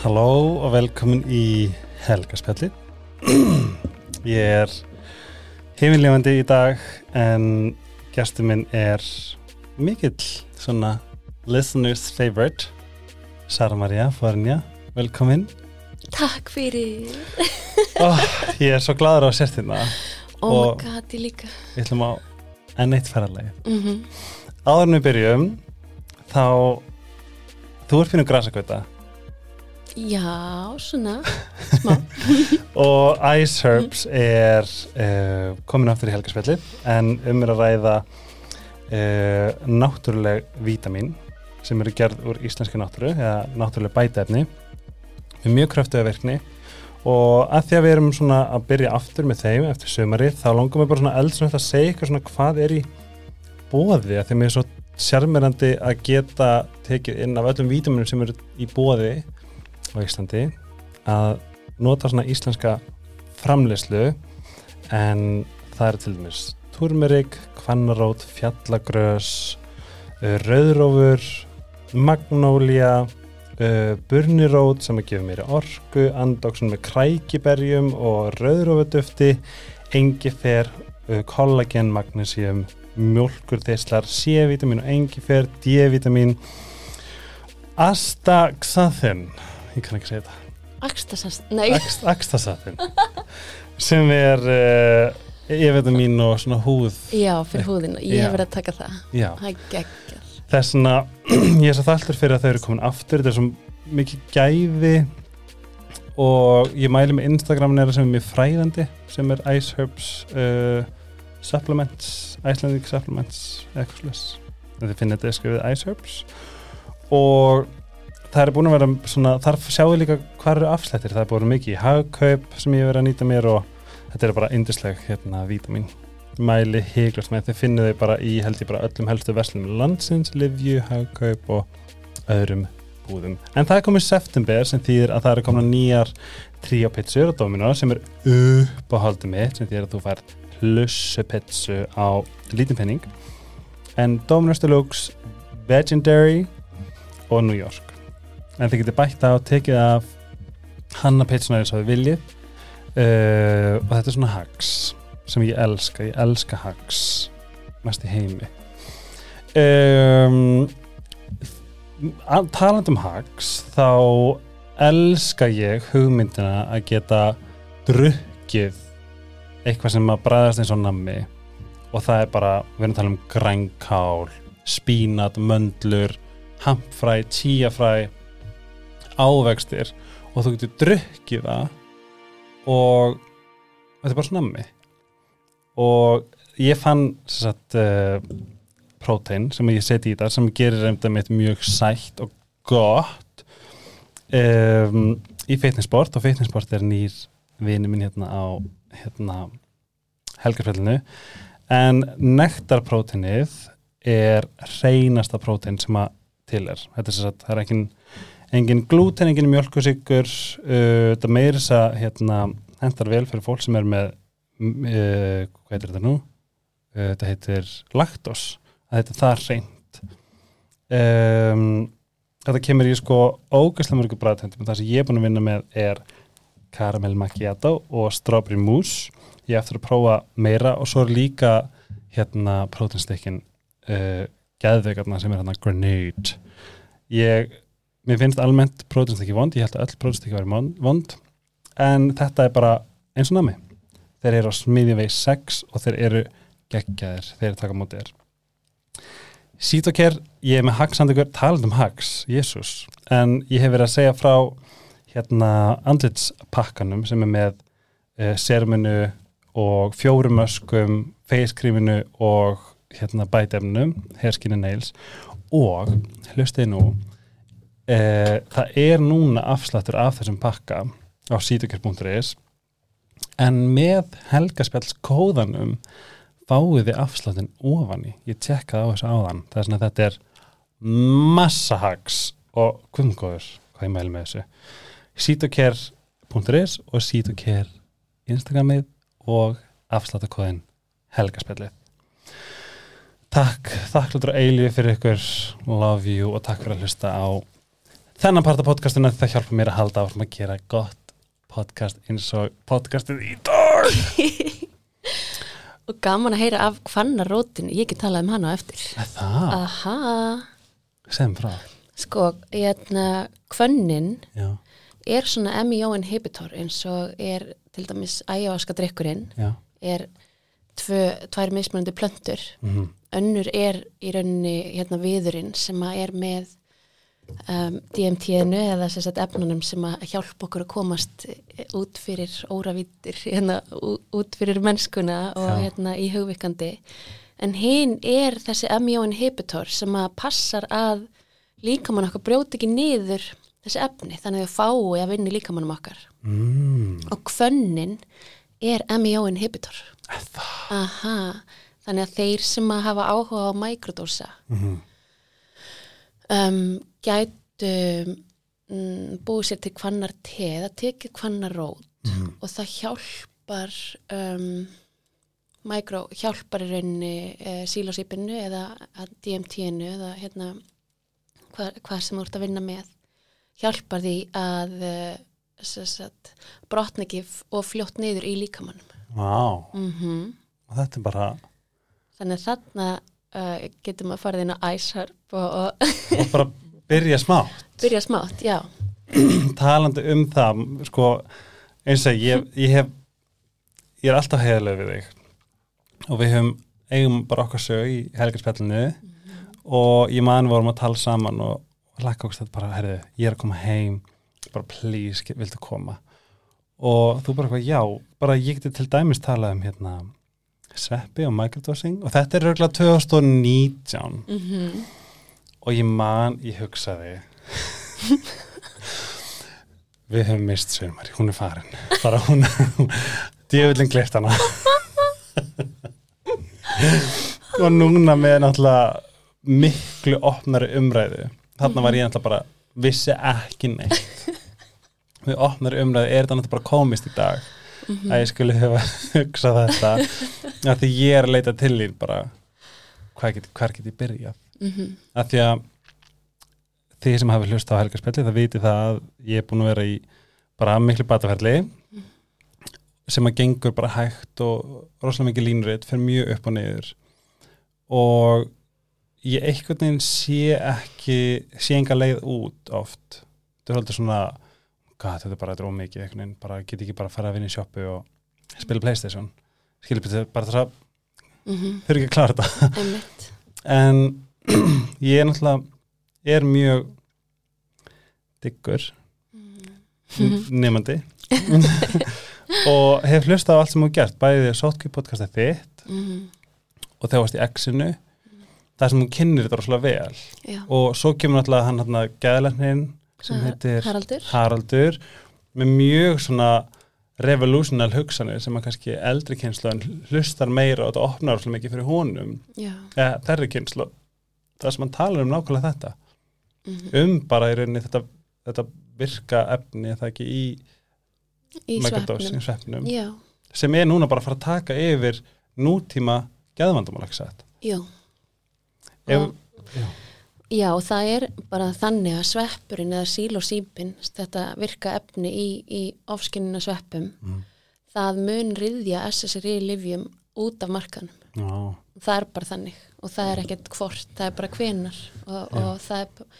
Halló og velkomin í Helgaspjalli Ég er heimiljöfandi í dag en gestur minn er mikill svona listeners favorite Sara Maria Fornja, velkomin. Takk fyrir. Oh, Ég er svo gladur á sértina Oh my god, ég líka. Við ætlum á enn eitt ferðarlegi mm Áður en við byrjum þá þú ert finnur grasakvita Já, svona Smá. Og Ice Herbs er uh, komin aftur í helgarspjalli en um er að ræða uh, náttúruleg vítamin sem eru gerð úr íslenski náttúru eða náttúruleg bætefni með mjög kröftuða virkni. Og að því að við erum svona að byrja aftur með þeim eftir sömarið þá langum við bara svona eldsnögt að segja eitthvað svona hvað er í bóði að því að mér er svo sérmerandi að geta tekið inn af öllum vítaminum sem eru í bóði á Íslandi að nota svona íslenska framleyslu en það er til dæmis turmerik, kvannarót, fjallagrös uh, rauðrófur magnólía uh, burnirót sem að gefa mér orku andóksun með krækiberjum og rauðrófudufti engifer, uh, kollagen magnesium, mjölkurþeislar C-vitamin og engifer D-vitamin astaxanthin ég kann ekki segja þetta. Akstasast, nei. Axt- Axtasatin sem er uh, ég veit að mín og svona húð. Já, fyrir húðina, ég hef verið að taka það. Það er geggjað. Þess vegna ég er svo þalltur fyrir að þau eru komin aftur. Þetta er svo mikið gæði. Og ég mæli með Instagramin er sem er mjög fræðandi sem er Ice Herbs uh, Supplements, Icelandic Supplements eitthvað sless þið finnir þetta skrifið Ice Herbs. Og það er búin að vera svona, þar sjáu líka hvað eru afslættir, það er búin mikið í hagkaup sem ég verið að nýta mér og þetta er bara yndisleg hérna vítamin mæli híglast með, þið finnið þau bara í held ég bara öllum helstu verslunum landsins, livju, hagkaup og öðrum búðum. En það er komið september sem þýðir að það eru komin nýjar tríopitsur og domino sem er uppáhaldið mitt sem þýðir að þú fær hlussupitsu á lítinn penning en Domino's Deluxe Legendary og New York en þið getur bætt á tekið af hanna pitsuna eins og þið viljið. Uh, og þetta er svona hags sem ég elska, ég elska hags mest í heimi. Um, talandi um hags þá elska ég hugmyndina að geta drukkið eitthvað sem að bræðast eins og nammi. Og það er bara, við erum að tala um grænkál, spínat, möndlur hampfræ, tíafræ ávextir og þú getur drukkið það og þetta er bara svona nammi og ég fann sagt uh, prótein sem ég seti í þetta sem gerir reynda mitt mjög sætt og gott um, í fitnessport og fitnessport er nýr vini minn hérna á hérna helgarfellinu en nektarpróteinið er hreinasta prótein sem að til er. Þetta er sagt, það er engin, engin glúten, engin mjölkusíkur uh, þetta meiri þess að hérna, hendar vel fyrir fólk sem er með uh, hvað heitir þetta nú? Uh, þetta heitir laktos að þetta er það hreint. Um, þetta kemur í sko ógæslega mörgu bræðtöndum það sem ég er búin að vinna með er karamell macchiato og strawberry mousse. Ég eftir að prófa meira og svo er líka hérna prótinstekkin uh, geðveikarna sem er hérna grenade. Ég, mér finnst almennt prótinstekki vond, ég held að öll prótinstekki væri von- vond en þetta er bara eins og nami þeir eru á smiðjavegi 6 og þeir eru geggjaðir, þeir eru taka á móti þér. Sítokær, ég er með hagsandegur talað um hags, jésús en ég hef verið að segja frá hérna andlitspakkanum sem er með uh, serminu og fjórum öskum feiskríminu og hérna bætefnum, hairskin and nails. Og, hlustið nú uh, það er núna afsláttur af þessum pakka á sítokær.is en með helgaspjalls kóðanum fáið þið afsláttin ofan í. Ég tekkaði á þessu áðan. Það er svona að þetta er massahags og kvumgóður hvað ég mæli með þessu. Sítokær.is og sítokær Instagramið og afsláttakóðin helgaspjallið. Takk, þakklútur eilífi fyrir ykkur. Love you og takk fyrir að hlusta á þennan part af podcastinu það hjálpa mér að halda áfram að gera gott podcast eins og podcastið í dag. Og gaman að heyra af hvannarótin, ég get talað um hana á eftir. Það, Aha, sem frá? Sko, hérna, hvönnin Já, er svona MEO inhibitor eins og er til dæmis já. er tvö, tvær mismunandi plöntur. mm Önnur er í rauninni hérna viðurinn sem að er með um, DMT-nu eða sagt efnunum sem að hjálpa okkur að komast eh, út fyrir óravítir, hérna, út fyrir mennskuna og hérna í hugvikandi. En hinn er þessi MEO inhibitor sem að passar að líkamann okkar brjóti ekki niður þessi efni, þannig að þau fái að vinna í líkamannum okkar. mm. Og kvönnin er. Er Það Aha, þannig að þeir sem að hafa áhuga á mikrodósa mm um, gætu um, búið sér til kvannar te, það tekið kvannar rót Mhm. og það hjálpar um, mikro, hjálpar í rauninni uh, sílósýpinu eða DMT-inu eða hérna hvað, hvað sem þú ert að vinna með hjálpar því að sagt, brotna ekki og fljótt niður í líkamannum Vá, mm og þetta er bara Þannig að þarna uh, getum að fara inn á æsharp og, og og bara byrja smá byrja smátt, já. talandi um það sko, eins og ég, ég hef ég er alltaf heiðlega við þig. Og við höfum eigum bara okkar sög í helgarspjallinu og ég man vorum að tala saman og, lakka okkur þetta bara, herðu, ég er að koma heim. Bara please, viltu koma? Og þú bara eitthvað, já. Bara ég geti til dæmis talað um hérna sveppi og microdosing og þetta er röglega 2019 Mm -hmm. Og ég man, ég hugsaði við höfum mist sögumari, hún er farin. Bara hún djöfullin glift hana. Og núna með náttúrulega miklu opnari umræðu þarna var ég náttúrulega bara vissi ekki neitt. Við opnari umræðu er þetta náttúrulega bara komist í dag? Að ég skulle hefa hugsað þetta. Að því ég er að leita til þín bara hvað get, hver get ég byrjað Mm að því að þið sem hafi hlust á helgarspelli það viti það að ég er búin að vera í bara miklu bataferli sem að gengur bara hægt og rosalega mikið línuritt fyrir mjög upp og niður. Og ég einhvern veginn sé ekki sé enga leið út oft. Þetta er svolítið svona God, þetta er bara þetta ómikið einhvern veginn, bara get ekki bara að fara að vinna í sjoppu og spila Playstation. Skilur betur, bara þess að -hmm. þau ekki að klára þetta. En ég er náttúrulega er mjög diggur Mhm. nefandi og hef hlustað á allt sem þú gert bæðið sótkvíð podcastið þitt Mhm. og þegar varst í X-inu það sem hún kynnir þetta rosalega vel Já. og svo kemur náttúrulega hann hann gæðlæknin sem Ha- heitir Haraldur. Haraldur með mjög svona revolutional hugsanir sem að kannski eldri kynslu hlustar meira og þetta opnar rosalega mikið fyrir honum eða þerri kynslu það sem hann talar um nákvæmlega þetta Mhm. um bara í rauninni þetta, þetta virka efni það ekki í Í megadós, í svefnum. Já. sem er núna bara að fara að taka yfir nútíma sagt Já. Ef, Og- já, Já, og það er bara þannig að sveppurinn eða sílósýpin, þetta virka efni í, í ofskinnina sveppum, Mm. það mun riðja SSRI livjum út af markanum. já, Það er bara þannig og það er ekkert hvort, það er bara hvenar og, og það er,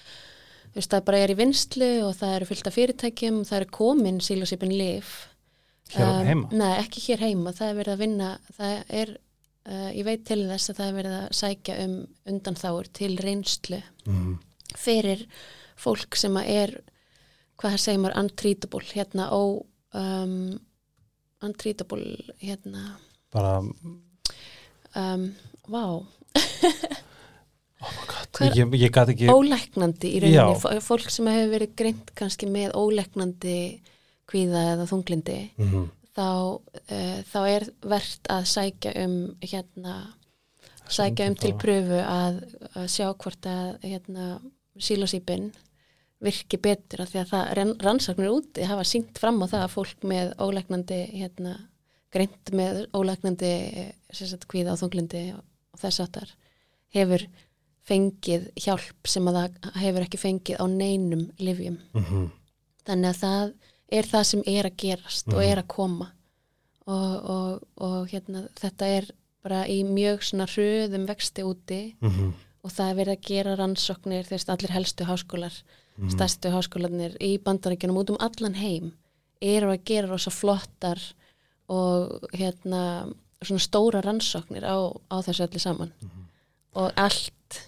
veist, það bara er í vinslu og það eru fullt af fyrirtækjum, það eru komin sílósýpin liv. hér um, heima? Nei, ekki hér heima, það er verið að vinna, það er, uh, ég veit til þess að það er verið að sækja um undanþáur til reynslu mm. fyrir fólk sem að er hvað það segir maður untreatable hérna ó um, untreatable hérna. Bara, um, vá, oh my god ég, ég gat ekki ólæknandi í rauninni Já. Fó- fólk sem hefur verið greint kannski með ólæknandi kvíða eða þunglindi mm. þá, uh, þá er verðt að sækja um hérna sækja um til pröfu að, að sjá hvort að hérna, sílosýpin virki betur af því að það rann- rannsóknir úti hafa sínt fram á það að fólk með ólæknandi hérna, greint með ólæknandi sem sagt, kvíða og þunglindi og þess áttar hefur fengið hjálp sem að það hefur ekki fengið á neinum livjum. Mhm. Þannig að það er það sem er að gerast og er að koma og, og, og hérna, þetta er bara í mjög svona hröðum vexti úti Mhm. og það er verið að gera rannsóknir veist, allir helstu háskólar stærstu háskólanir í bandarækjunum út um allan heim eru að gera rosa flottar og hérna svona stóra rannsóknir á, á þessu öllu saman. Og allt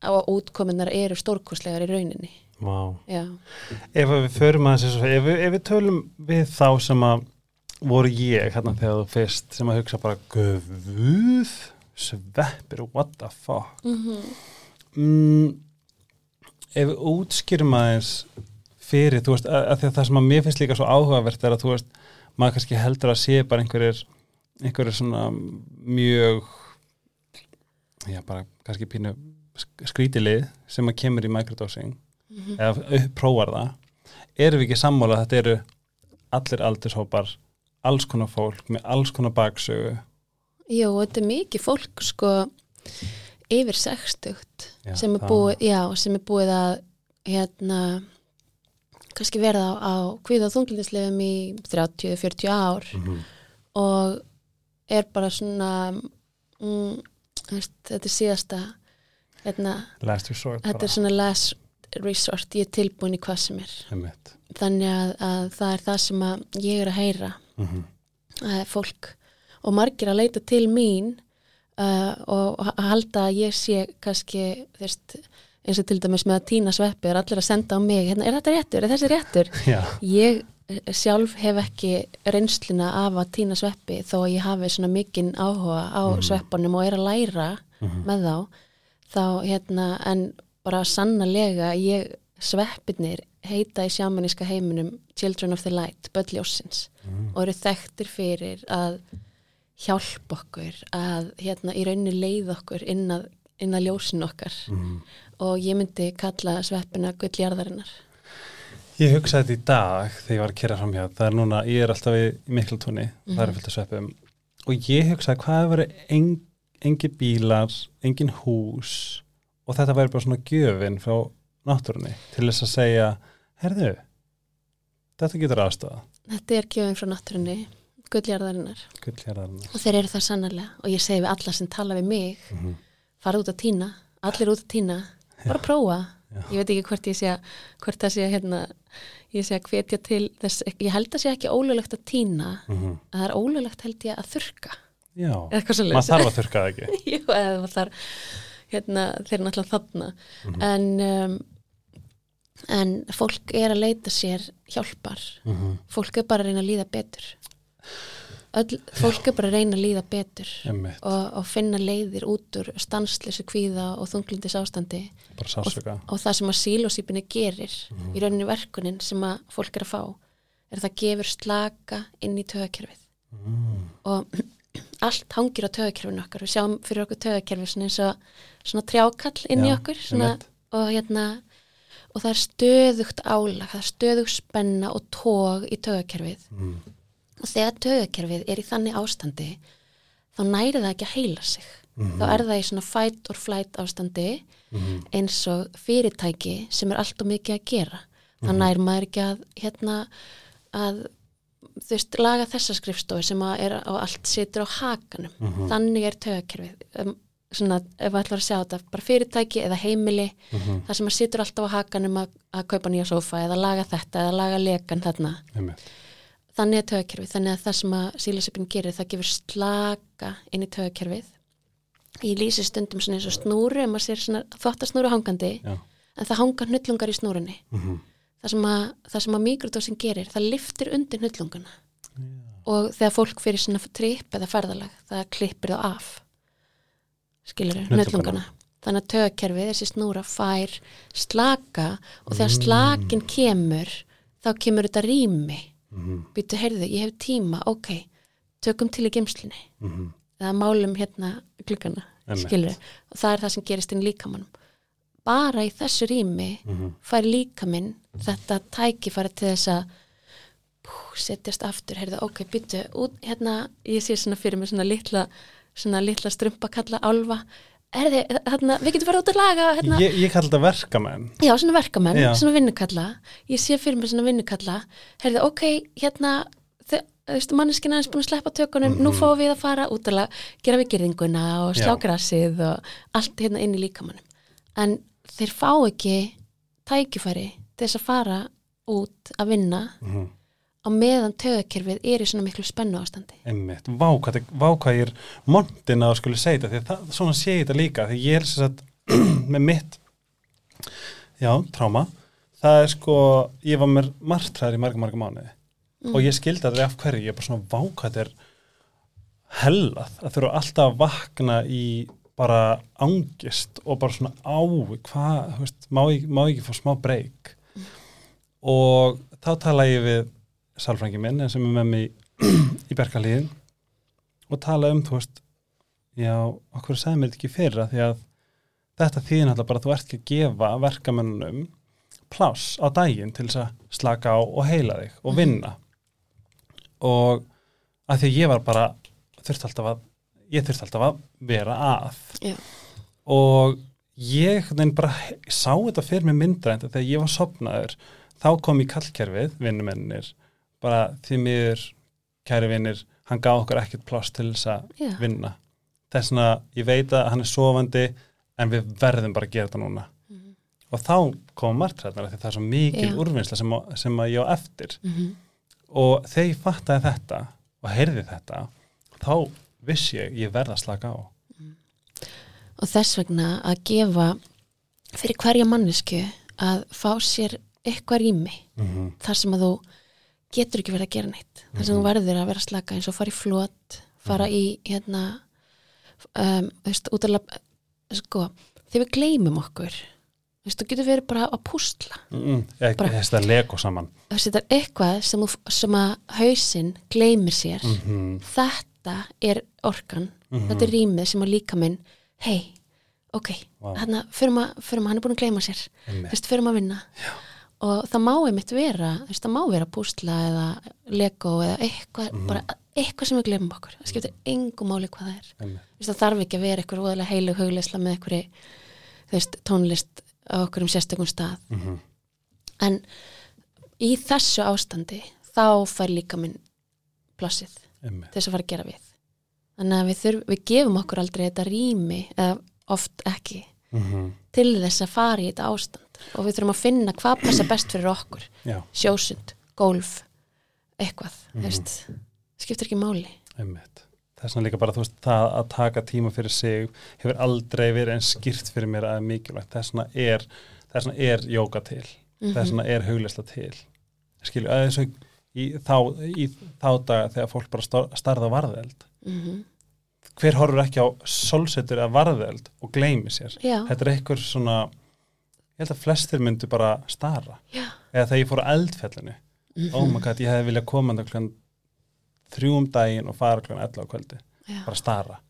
á útkominnar eru stórkostlegar í rauninni. Vá. Ef að við förum að þessu, ef, ef við tölum við þá sem að voru ég hérna þegar þú fyrst sem að hugsa bara guð, sveppir, what the fuck? Mm, ef við útskýrum aðeins fyrir, þú veist, að, að að það sem að mér finnst líka svo áhugavert er að þú veist maður kannski heldur að sé bara einhverjir einhverjir svona mjög já bara kannski pínu sk- skrítilið sem að kemur í microdosing. Eða upp- prófar það. Erum við ekki sammála að þetta eru allir aldurshópar alls konar fólk með alls konar baksögu? Og þetta er mikið fólk sko yfir 60 Já, sem, er búið, já, sem er búið að hérna kannski verða á, kvíða þunglindislegum í 30-40 ár. Mhm. og er bara svona mm, veist, þetta er síðasta hérna, last resort þetta er svona last resort ég er tilbúin í hvað sem er. Einmitt. þannig að, að það er það sem að ég er að heyra Mhm. að fólk og margir að leita til mín uh, og h- halda að ég sé kannski þú veist, eins og til dæmis með að tína sveppi er allir að senda á mig, hérna, er þetta réttur, er þessi réttur? Já, ég sjálf hef ekki reynsluna af að tína sveppi þó að ég hafi svona mikinn áhuga á sveppunum og er að læra með þá þá hérna en bara sannarlega ég sveppinir heita í sjamaníska heiminum Children of the Light, Bölljósins og eru þekktir fyrir að hjálpa okkur að hérna í rauninni leið okkur inn að, inn að ljósin okkar. Og ég myndi kalla sveppina gulljarðarinnar Ég hugsaði þetta í dag þegar ég var að kera fram hjá. Það er núna, ég er alltaf í, í Miklatúni það er fullt af sveppum. Og ég hugsaði hvað hefur verið en, engin bílar, engin hús og þetta væri bara svona gjöfin frá náttúrunni til þess að segja herðu, þetta getur aðstofa Þetta er gjöfum frá náttúrunni, gulljarðarinnar. Og þeir eru það sannarlega. Og ég segi við alla sem tala við mig Mhm. fara út að tína, allir út að tína bara prófa, ég veit ekki hvort ég sé að, hvort það sé hérna ég sé að hvetja til þess, ég held að sé ekki ólulegt að tína. Mhm. að það er ólulegt held ég að þurka Já, maður þarf að þurka það ekki. Jú, eða það þarf hérna, þeir eru náttúrulega þarna. Mhm. en um, en fólk er að leita sér hjálpar. Mhm. fólk er bara að reyna að líða betur Öll, fólk er bara að reyna að líða betur og, og finna leiðir út úr stansleysu kvíða og þunglindis ástandi sásöka og það sem að sílósýpinni gerir Mhm. í rauninni verkunin sem að fólk er að fá er að það gefur slaka inn í tögakerfið mm. og allt hangir á tögakerfinu okkar við sjáum fyrir okkur tögakerfi svona eins og svona trjákall inn í Já, okkur svona, og hérna og það er stöðugt álag það er stöðugt spenna og tóg í tögakerfið Mm. Og þegar tögakerfið er í þannig ástandi þá næri það ekki að heila sig Mhm. þá er það í svona fight or flight ástandi Mhm. eins og fyrirtæki sem er allt og mikið að gera þá Mhm. nær maður ekki að hérna að þú veist, laga þessa skrifstofu sem er á allt situr á hakanum Mhm. þannig er tögakerfið um, svona, ef við ætlum að sjá þetta bara fyrirtæki eða heimili Mhm. það sem situr alltaf á hakanum að, að kaupa nýja sófa eða laga þetta eða laga lekan þarna Einmitt. Þannig er tögakerfið, þannig að það sem að sílasipin gerir, það gefur slaka inn í tögakerfið í lýsi stundum svona eins og snúru ef maður sér svona þvottasnúru hangandi Já. en það hanga hnullungar í snúrunni Mhm. það sem að, að mikrodósin gerir, það liftir undir hnullungana og þegar fólk fyrir svona tripp eða ferðalag, það klippir það af skilur Hnullungana. þannig að tögakerfið, þessi snúra fær slaka og þegar Mm. slakin kemur þá kemur þetta rými Mhm. býtu, heyrðu, ég hef tíma, ok tökum til í geimslinni Mhm. eða málum hérna Einmitt. skilur, og það er það sem gerist inn líkamannum bara í þessu rými Mhm. fær líkaminn þetta tækifæri til þess að setjast aftur, heyrðu, ok, byttu út, hérna, ég sé svona fyrir mig svona litla svona litla strumpa kalla álfa erði, þarna, við getum farið út að laga hérna, ég, ég kalli þetta verkamenn já, svona verkamenn, Já. svona vinnukalla ég sé fyrir mig svona vinnukalla herði, ok, hérna þú veist, manneskina er búin að sleppa tökunum nú fáum við að fara út að gera við gerðinguna og slá Mhm. Já. grassið og allt hérna inn í líkamannum en þeir fá ekki tækifæri þess að fara út að vinna Mhm. Á meðan tögakerfið er í svona miklu spennu ástandi Einmitt, vá hvað, þetta- vá er montin að skuli segja þetta, því að það, svona sé ég þetta líka, því ég er sem sagt með mitt, já, tráma, það er sko, ég var með martræðir í marga, marga mánuði. Mm. og ég skildi þetta af hverju, ég er bara svona vá hvað þetta er hellað, að þurfa alltaf að vakna í bara angist og bara svona á, hvað, þú veist, má ég, má ég ekki fá smá breyk og þá tala ég við sálfrængi minn sem er með mig í Berkalíðin og tala um, þú veist já, okkur sagði mér þetta ekki fyrir að því að þetta þýðin alltaf bara að þú ert ekki að gefa verkamennunum pláss á daginn til þess að slaka á og heila þig og vinna. Og að því að ég var bara þurfti alltaf að ég þurfti alltaf að vera að. Já. og ég bara sá þetta fyrir mig myndrænt þegar ég var sopnaður þá kom í kallkerfið, vinnumennir bara því miður kæri vinnir, hann gaf okkur ekkert pláss til þess að Já. vinna þess vegna ég veit að hann er sofandi en við verðum bara að gera þetta núna Mhm. og þá kom margtræðnar því það er svo mikil Já. úrvinnsla sem, að- sem að ég á eftir Mhm. og þegar ég fattaði þetta og heyrði þetta þá vissi ég, ég verða að slaka á og þess vegna að gefa fyrir hverja mannesku að fá sér eitthvað rými mm -hmm. þar sem að þú getur ekki verið að gera neitt. Þar sem þú verður að vera slaka eins og fara í flot fara í hérna um, veist, út að lab- sko, þegar við gleymum okkur veist, þú getur verið bara að púsla. Mm -mm. Bara- ég, þetta lego saman. Þetta er eitthvað sem, þú- sem að hausinn gleymir sér. Mm -hmm. þetta er orkan Mhm. þetta er rýmið sem að líka minn. Hei, ok, förum að, förum að hann er búin að gleyma sér. Þú veist, förum að vinna. Já. Og það má einmitt vera veist, það má vera púsla eða lego eða eitthvað, Mhm. bara eitthvað sem við glemum okkur, það skiptir engu máli hvað það er Einmitt. þú veist, það þarf ekki að vera eitthvað óðalega heilu hugleisla með eitthvað veist, tónlist á okkur um sérstökum stað Mhm. en í þessu ástandi þá fær líka minn til þess að fara að gera við þannig að við, þurf, við gefum okkur aldrei þetta rými eða oft ekki Mhm. til þess að fara í þetta ástand og við þurfum að finna hvað passa best fyrir okkur. Já, sjósund, golf eitthvað, Mhm. mm veist. Skiptir ekki máli. Einmitt. Þess vegna líka bara, veist, það að taka tíma fyrir sig hefur aldrei verið eins skýrt fyrir mér að er mikilvægt, þess vegna er þess vegna er jóka til. Mhm. þess vegna er hugleysla til. Skilju, að þessu í þá, í þá daga þegar fólk bara star- starða varðeld. Mm hver horfur ekki á solsetur eða varðeld og gleymi sér? Já, þetta er einhver svona ég held að flestir myndu bara stara. Já. Eða þegar ég fór á eldfellinu mm oh my god, ég hefði viljað koma þarna klukkan þrjú um daginn og fara klukkan 11 á kvöldi. Já, bara stara.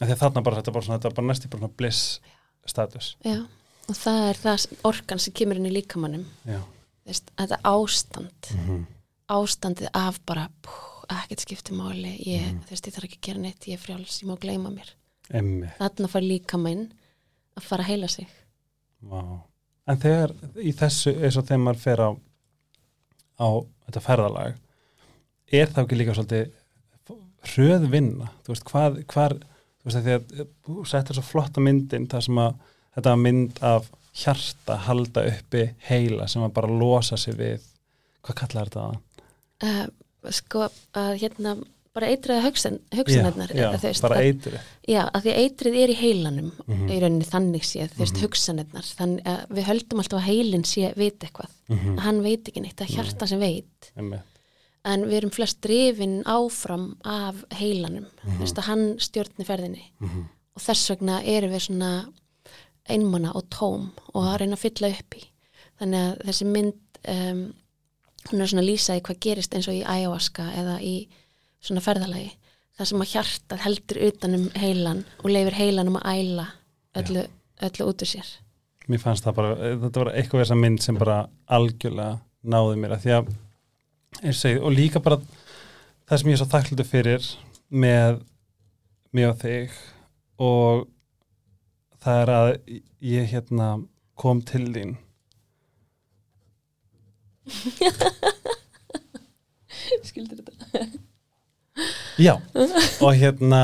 Því að þarna bara þetta er bara bara bara svona bliss status já, og það er það orkan sem kemur inn í líkamannum þetta ástand. Mm ástandið af bara ekkert skipti máli. Ég, veist, ég þarf ekki að gera neitt, ég er frjáls ég má gleyma mér, emmi þarna fær líkaminn að fara að heila sig. Vá. En þegar í þessu eins og þegar maður fer á á þetta ferðalag er það ekki líka svolítið hröð vinna, þú veist hvað, hvar, þú veist að þú settir svo flotta myndin það sem að þetta var mynd af hjarta halda uppi heila sem að bara losa sig við hvað kallar þetta það? uh, sko að hérna bara hugsan, hugsanarnar bara eitrið. Já, að því eitrið er í heilanum Mhm. í rauninni þannig séð, þú veist, Mhm. hugsanirnar. Þannig að við höldum alltaf að heilin sé veit eitthvað, mm hann veit ekki neitt það er hjarta sem veit, -hmm. en við erum flest drifin áfram af heilanum, Mhm. þú veist að hann stjórni ferðinni. Mm og þess vegna erum við svona einmana og tóm og að reyna að fylla upp í. Þannig að þessi mynd um, hún er svona að lýsa í hvað gerist eins og í ayahuasca eða í svona ferðalagi þar sem að hjartað heldur utanum heilan og leifir heilanum að æla öllu, öllu út úr sér. Mér fannst það bara, þetta var eitthvað þessa mynd sem bara algjörlega náði mér að því að, eins og segi, og líka bara það sem ég er svo þakklútu fyrir með mig og þig og það er að ég hérna kom til þín. Skildur þetta Já, og hérna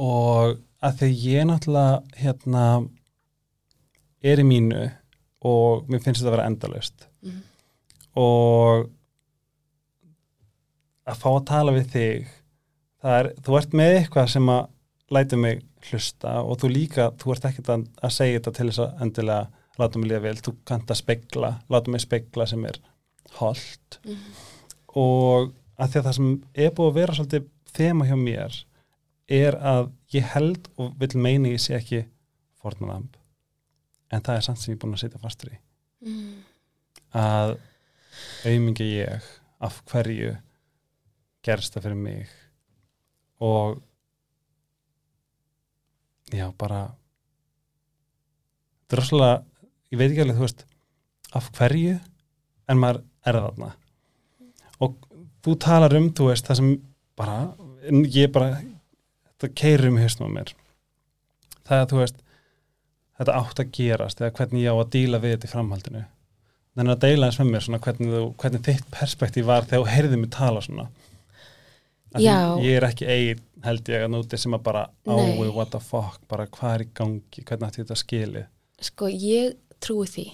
og að því ég náttúrulega hérna er í mínu og mér finnst þetta að vera endalaust Mhm. og að fá að tala við þig það er, þú ert með eitthvað sem að lætu mig hlusta og þú líka, þú ert ekkert að, að segja þetta til þess að endilega láta mig líða vel, þú kannt að spegla láta mig spegla sem er holdt Mhm. og að því að það sem er búið að vera svolítið þema hjá mér er að ég held og vil meina ég sé ekki fornalamb en það er samt sem ég er búin að sitja fastur í. Mm. að auðmingi ég af hverju gerst það fyrir mig. Og já bara þetta er rosalega ég veit ekki alveg þú veist af hverju en maður er þarna. Og þú talar um þú veist það sem bara ég bara þetta keirir um hausnum á mér. Það að þú veist þetta átt að gerast eða hvernig ég á að díla við þetta í framhaldinu. Þannig að deila eins með mér svona hvernig, þú, hvernig þitt perspektíf var þegar þú heyrðið mig tala svona. Ég er ekki ein held ég að núti sem að bara Nei. ái what the fuck, bara hvað er í gangi hvernig ætti þetta skilið Sko, ég trúi því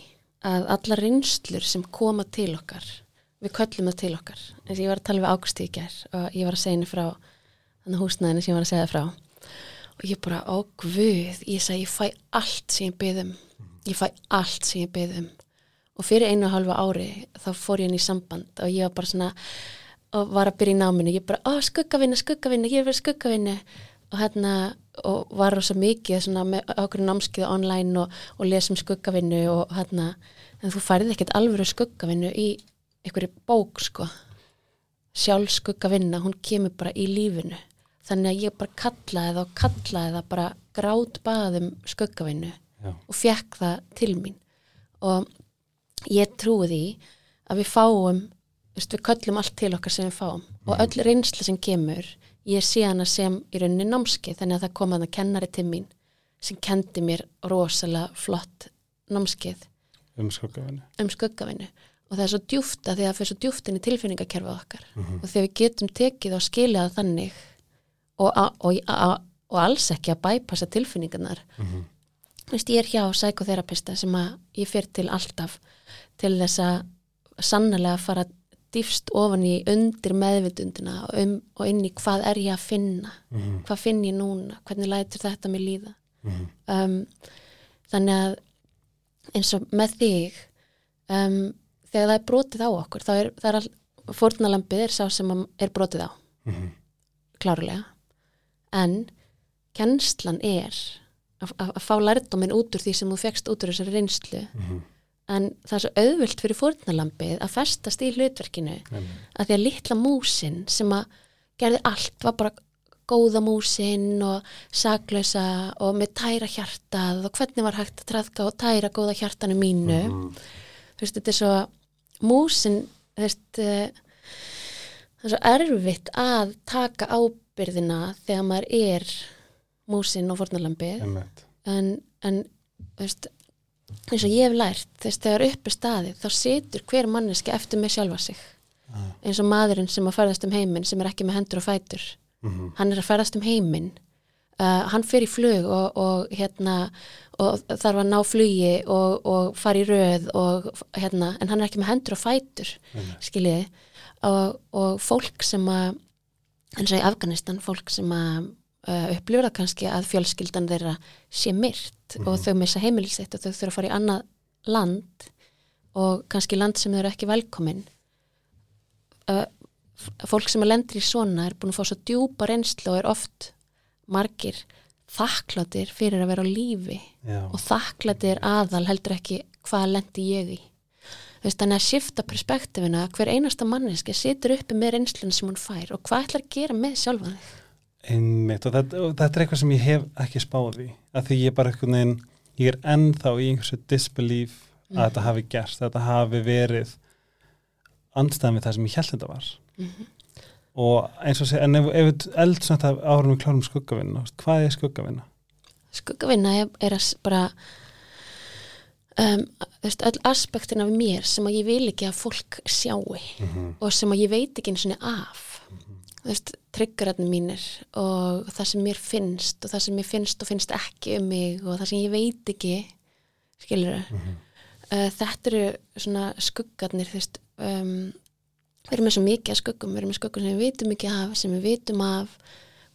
að alla reynslur sem koma til okkar, við köllum það til okkar. Þess að ég var að tala við Ágústi í gær og ég var að segja henni frá þannig húsnæðinu sem ég var að segja frá. Og ég bara, ó guð, ég sagði, ég fæ allt sem ég byðum. Ég fæ allt sem ég byðum. Og fyrir einu og halva ári þá fór ég inn í samband og ég var bara svona, og var að byrja í náminu. Ég bara, ó skuggavinna, skuggavinna, ég er verið skuggavinna. Og hérna, og var rosa mikið svona með okkur námskeiða online og, og lesum skuggavinnu og hérna, en þú færið ekkert alvöru skuggavinnu í einhverju bók sko. Sjálf skuggavinna, hún kemur bara í lífinu. Þannig að ég bara kallaði það og kallaði það bara grát baðum skuggavinnu og fekk það til mín. Og ég trúi því að við fáum við köllum allt til okkar sem við fáum. Og öll reynsla sem kemur ég sé hana sem í rauninni námskeið þannig að það kom að það kennari til mín sem kendi mér rosalega flott námskeið. Um skuggavinnu. Um og það er svo djúft að því að það fyrir svo djúft inn í tilfinningakerfið okkar. Og þegar við getum tekið og skilja það þannig og, a, og, a, og alls ekki að bæpassa tilfinningarnar. Vist, ég er hjá sækoþerapista sem að ég fyrir til alltaf til þess að sannlega fara dýfst ofan í undir meðvitundina og, um, og inn í hvað er ég að finna? Mhm. hvað finn ég núna, hvernig lætur þetta mér líða? Mhm. um, þannig að eins og með þig um, þegar það er brotið á okkur þá er, er all, fórnalambið er sá sem er brotið á Mhm. klárlega en kennslan er að, að, að fá lærdóminn út úr því sem þú fegst út úr þessari reynslu Mhm. en það er svo auðvilt fyrir fórnalambið að festast í hlutverkinu Einmitt. að því að litla músin sem að gerði allt var bara góða músin og saklausa og með tæra hjartað og hvernig var hægt að traðka og tæra góða hjartanu mínu Mhm. þú veist, þetta er svo músin, veist eh, það er svo erfitt að taka ábyrðina þegar maður er músin og fornalambið en, en veist, eins og ég hef lært þess þegar upp er staðið þá situr hver manneski eftir með sjálfa sig. Ah. eins og maðurinn sem að ferðast um heiminn sem er ekki með hendur og fætur. Mhm. hann er að ferðast um heiminn. Uh, hann fer í flug og, og hérna og þarf að ná flugi og, og fara í röð og hérna, en hann er ekki með hendur og fætur Einmitt. skiljiði. Og, og fólk sem að eins og í Afganistan, fólk sem að uh, upplifur það kannski að fjölskyldan þeirra sé myrt og þau missa heimilisitt og þau þurfa að fara í annað land og kannski land sem þau eru ekki velkomin. Uh, fólk sem að lendir í svona er búin að fá svo djúpa reynslu og er oft margir þakkláttir fyrir að vera á lífi Já. og þakklættir aðal heldur ekki hvað lendi ég í. Veist þannig að skipta perspektífina hver einasta manneski situr uppi með reynslun sem hún fær og hvað ætlar að gera með sjálfa þig? Einmitt og þetta, og þetta er eitthvað sem ég hef ekki spáð í að því ég bara eitthvað neginn ég er ennþá í einhversu disbelief að þetta hafi gerst, þetta hafi verið andstæðan við það sem ég held þetta var og eins og segja, en ef, ef við eldsnætt af árum við klárum skuggavinna, hvað er skuggavinna? skuggavinna er, er bara um, veist, öll aspektin af mér sem að ég vil ekki að fólk sjáu og sem að ég veit ekki einu sinni af. Þú veist, tryggararnir mínir og það sem mér finnst og það sem mér finnst og finnst ekki um mig og það sem ég veit ekki skilur uh, þetta eru svona skuggarnir þú veist um, við erum með svo mikið að skuggum við erum með skuggum sem við vitum ekki af sem við vitum af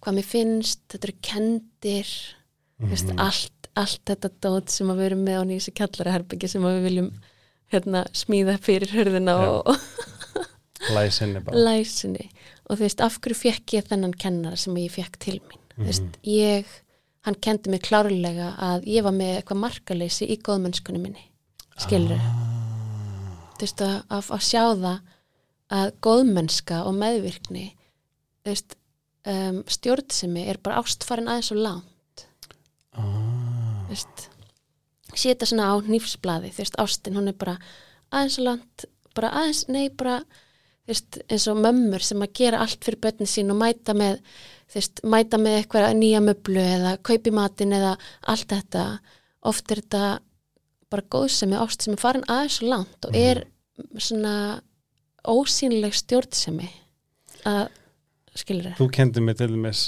hvað mér finnst, þetta eru kendir þú veist, allt, allt þetta dót sem við erum með á nýjus kjallari herbyggi sem við viljum hérna, smíða fyrir hörðina Já. og, læsinni læsinni og þú veist, af hverju fekk ég þennan kennara sem ég fekk til mín? Þú veist, ég, hann kendi mig klárlega að ég var með eitthvað markaleysi í góðmennskunni minni. Skilur þú veist, að, að, að sjá það að góðmennska og meðvirkni veist, um, stjórnsemi er bara ástfarin aðeins og langt. Ah, veist setja svona á nýfsblaði, þú veist, ástin hún er bara aðeins og langt bara aðeins, nei, bara eins og mömmur sem að gera allt fyrir börnin sín og mæta með mæta með eitthvað nýja möblu eða kaupi matinn eða allt þetta. Oft er þetta bara góðsemi ást sem er farin aðeins og langt og er svona ósýnileg stjórnsemi. Að skilur þú kendi mig til dæmis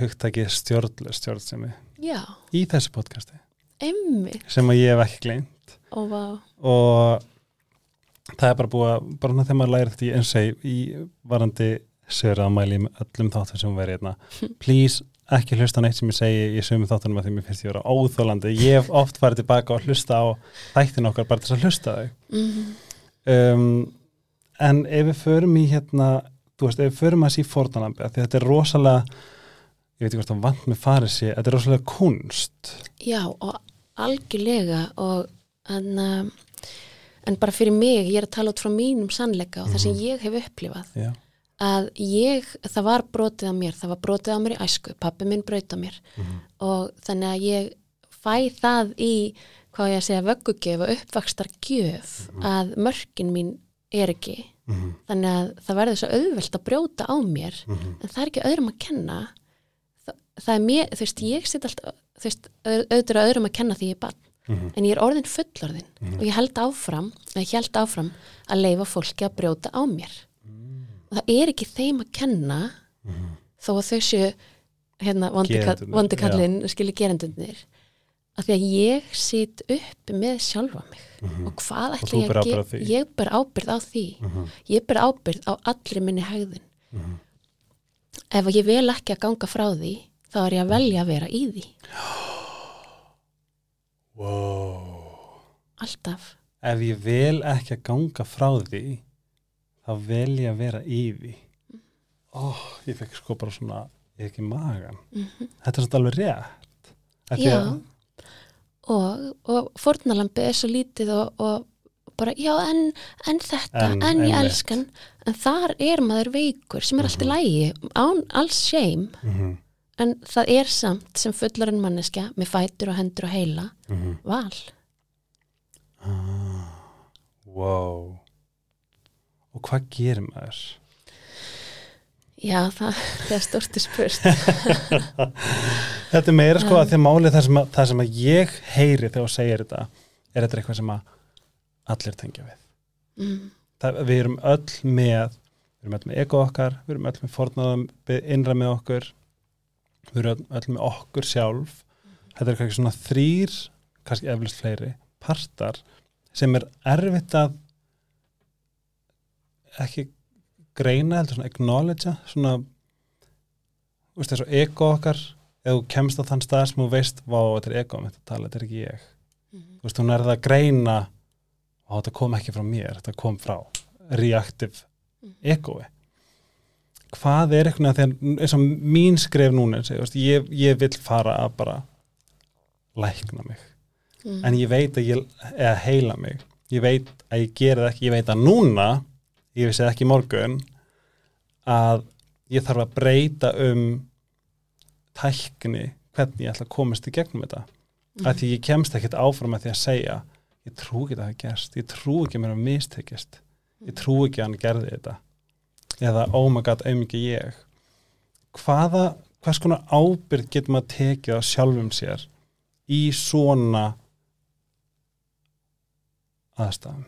hugtakið stjórnlega stjórnsemi. Já, í þessu podcasti. Emmi sem að ég hef ekki gleymt. Og vá, og það er bara búið að bara þegar maður læri þetta í eins og segi, í varandi sögur að mæli með öllum þáttum sem verið hérna. Please ekki hlusta neitt sem ég segi í sömu þáttunum að því mér finnst ég vera óþólandi ég hef oft farið tilbaka og hlusta á þættin okkar bara til að hlusta þau. Mm um, en ef við förum í hérna þú veist, ef við förum að sí fórnalambi því þetta er rosalega ég veit ekki hvort það vant með farið sé þetta er rosalega kunst. Já, og algjörlega og en, en bara fyrir mig, ég er að tala út frá mínum sannleika og það sem ég hef upplifað. Já, að ég, það var brotið á mér það var brotið á mér í æsku, pappi minn braut á mér. Og þannig að ég fæ það í hvað ég að segja vöggugjöf og uppvakstar gjöf að mörkin mín er ekki. Mhm. þannig að það verður svo auðvelt að brjóta á mér Mhm. en það er ekki öðrum að kenna. Það, það er mér, þú veist, ég sitt alltaf þú veist, au- auðvitað öðrum að kenna því ég er barn. Mhm. en ég er orðin fullorðin og ég held áfram, áfram að leifa fólki að brjóta á mér. Og það er ekki þeim að kenna þó að þau séu hérna vondikallin skilji gerendunir að því að ég sit uppi með sjálfa mig. Og hvað Og ætla þú ég að gera ég ber ábyrð á því. Ég ber ábyrð á allri minni hegðun. Ef að ég vel ekki að ganga frá því þá er ég að velja að vera í því. Wow. alltaf. Ef ég vel ekki að ganga frá því þá vel ég að vera í því. Oh, ég fekk sko bara svona ekki magan þetta er svona alveg rétt. Já. Og, og fórnalambi er svo lítið og, og bara, já, en, en þetta, En, en, ég elskan en þar er maður veikur sem er allt í lægi án alls shame. Mhm, en það er samt sem fullarinn manneskja með fætur og hendur og heila mhm. val. Wow. Og hvað gerir maður? já, það, það er stórti spurt Þetta er meira sko að því að málið það sem að, það sem að ég heyri þegar þú segir þetta er þetta eitthvað sem að allir tengja við. mm, Það, við erum öll með við erum öll með ego okkar, við erum öll með fornaðum innra með okkur við erum öll- með okkur sjálf. Þetta er kannski svona þrýr kannski eflust fleiri partar sem er erfitt að ekki greina heldur svona acknowledge svona þú veist þessu ego okkar ef þú kemst á þann stað sem þú veist vá þetta er ego mitt að tala, þetta er ekki ég. Mhm. þú veist hún er það að greina og þetta kom ekki frá mér, þetta kom frá reactive egoi. Hvað er eitthvað þegar eins og mín skref núna segi, veist, ég, ég vil fara að bara lækna mig. Mm, en ég veit að ég eða heila mig, ég veit að ég gera það ekki, ég veit að núna ég vissi ekki morgun að ég þarf að breyta um tækni hvernig ég ætla að komast í gegnum þetta. Mhm. að því ég kemst ekkert áfram með því að segja ég trú ekki að það gerst, ég trú ekki að mér að mistekist, ég trú ekki að hann gerði þetta. Eða oh my god, auðvitað ég. Hvaða, hvers konar ábyrgð getur maður tekið á sjálfum sér í svona aðstæðum?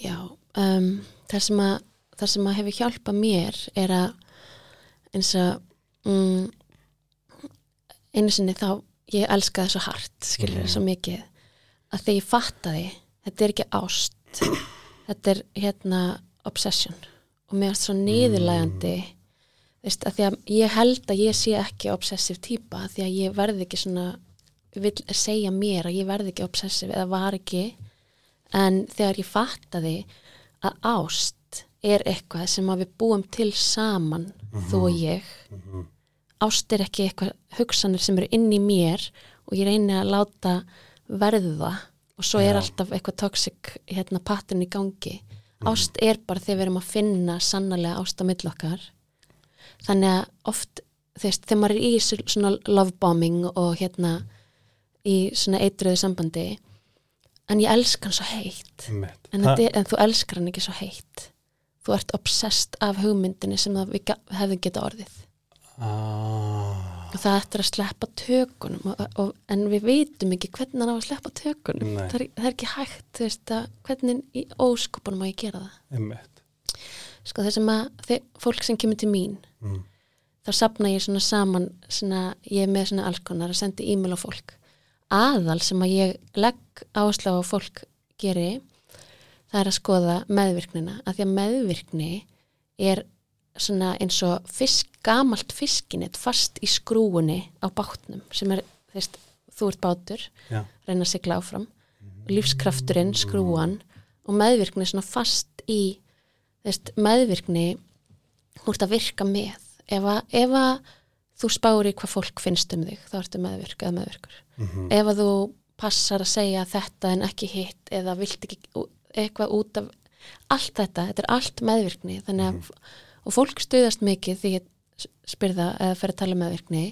Já, um, það, sem að, það sem að hefur hjálpað mér er að eins og mm, einu sinni þá ég elskaði svo hart, skilur Mhm. svo mikið að þegar ég fattaði þetta er ekki ást þetta er hérna obsession. Og mér er svo niðurlægandi veist, að því að ég held að ég sé ekki obsessiv típa því að ég verði ekki svona vil segja mér að ég verði ekki obsessiv eða var ekki. En þegar ég fattaði að ást er eitthvað sem að við búum til saman þú og ég ást er ekki eitthvað hugsanir sem eru inn í mér og ég reyni að láta verða og svo er Já. alltaf eitthvað toxic hérna pattern í gangi. Ást er bara þegar við erum að finna sannarlega ást á mill okkar. Þannig að oft þú veist, þegar maður er í svona love bombing og hérna í svona eitruðu sambandi en ég elska hann svo heitt. En, er, en þú elskar hann ekki svo heitt. Þú ert obsessed af hugmyndinni sem það hefðum geta orðið ah, það ættir að sleppa tökunum og, og, en við vitum ekki hvernig hann á að sleppa tökunum. Það er, það er ekki hægt veist hvernig í óskopunum á ég gera það. Sko þessum að þið, fólk sem kemur til mín mm. þá sapna ég svona saman svona, ég er með svona alls konar að senda e-mail á fólk. Aðal sem að ég legg áherslu á fólk geri það er að skoða meðvirknina. Að því að meðvirkni er svona eins og fisk, gamalt fiskinett fast í skrúunni á bátnum sem er, þú veist, þú ert bátur já, reyna að sigla áfram. Lífskrafturinn, skrúan og meðvirkni svona fast í þú veist, meðvirkni þú ert að virka með. Ef að, ef að þú spári hvað fólk finnst um þig, þá ertu meðvirk eða meðvirkur. Mhm. ef að þú passar að segja þetta en ekki hitt eða vilt ekki eitthvað út af allt þetta, þetta er allt meðvirkni þannig að, og fólk stuðast mikið því ég spyrða eða fer að tala um meðvirkni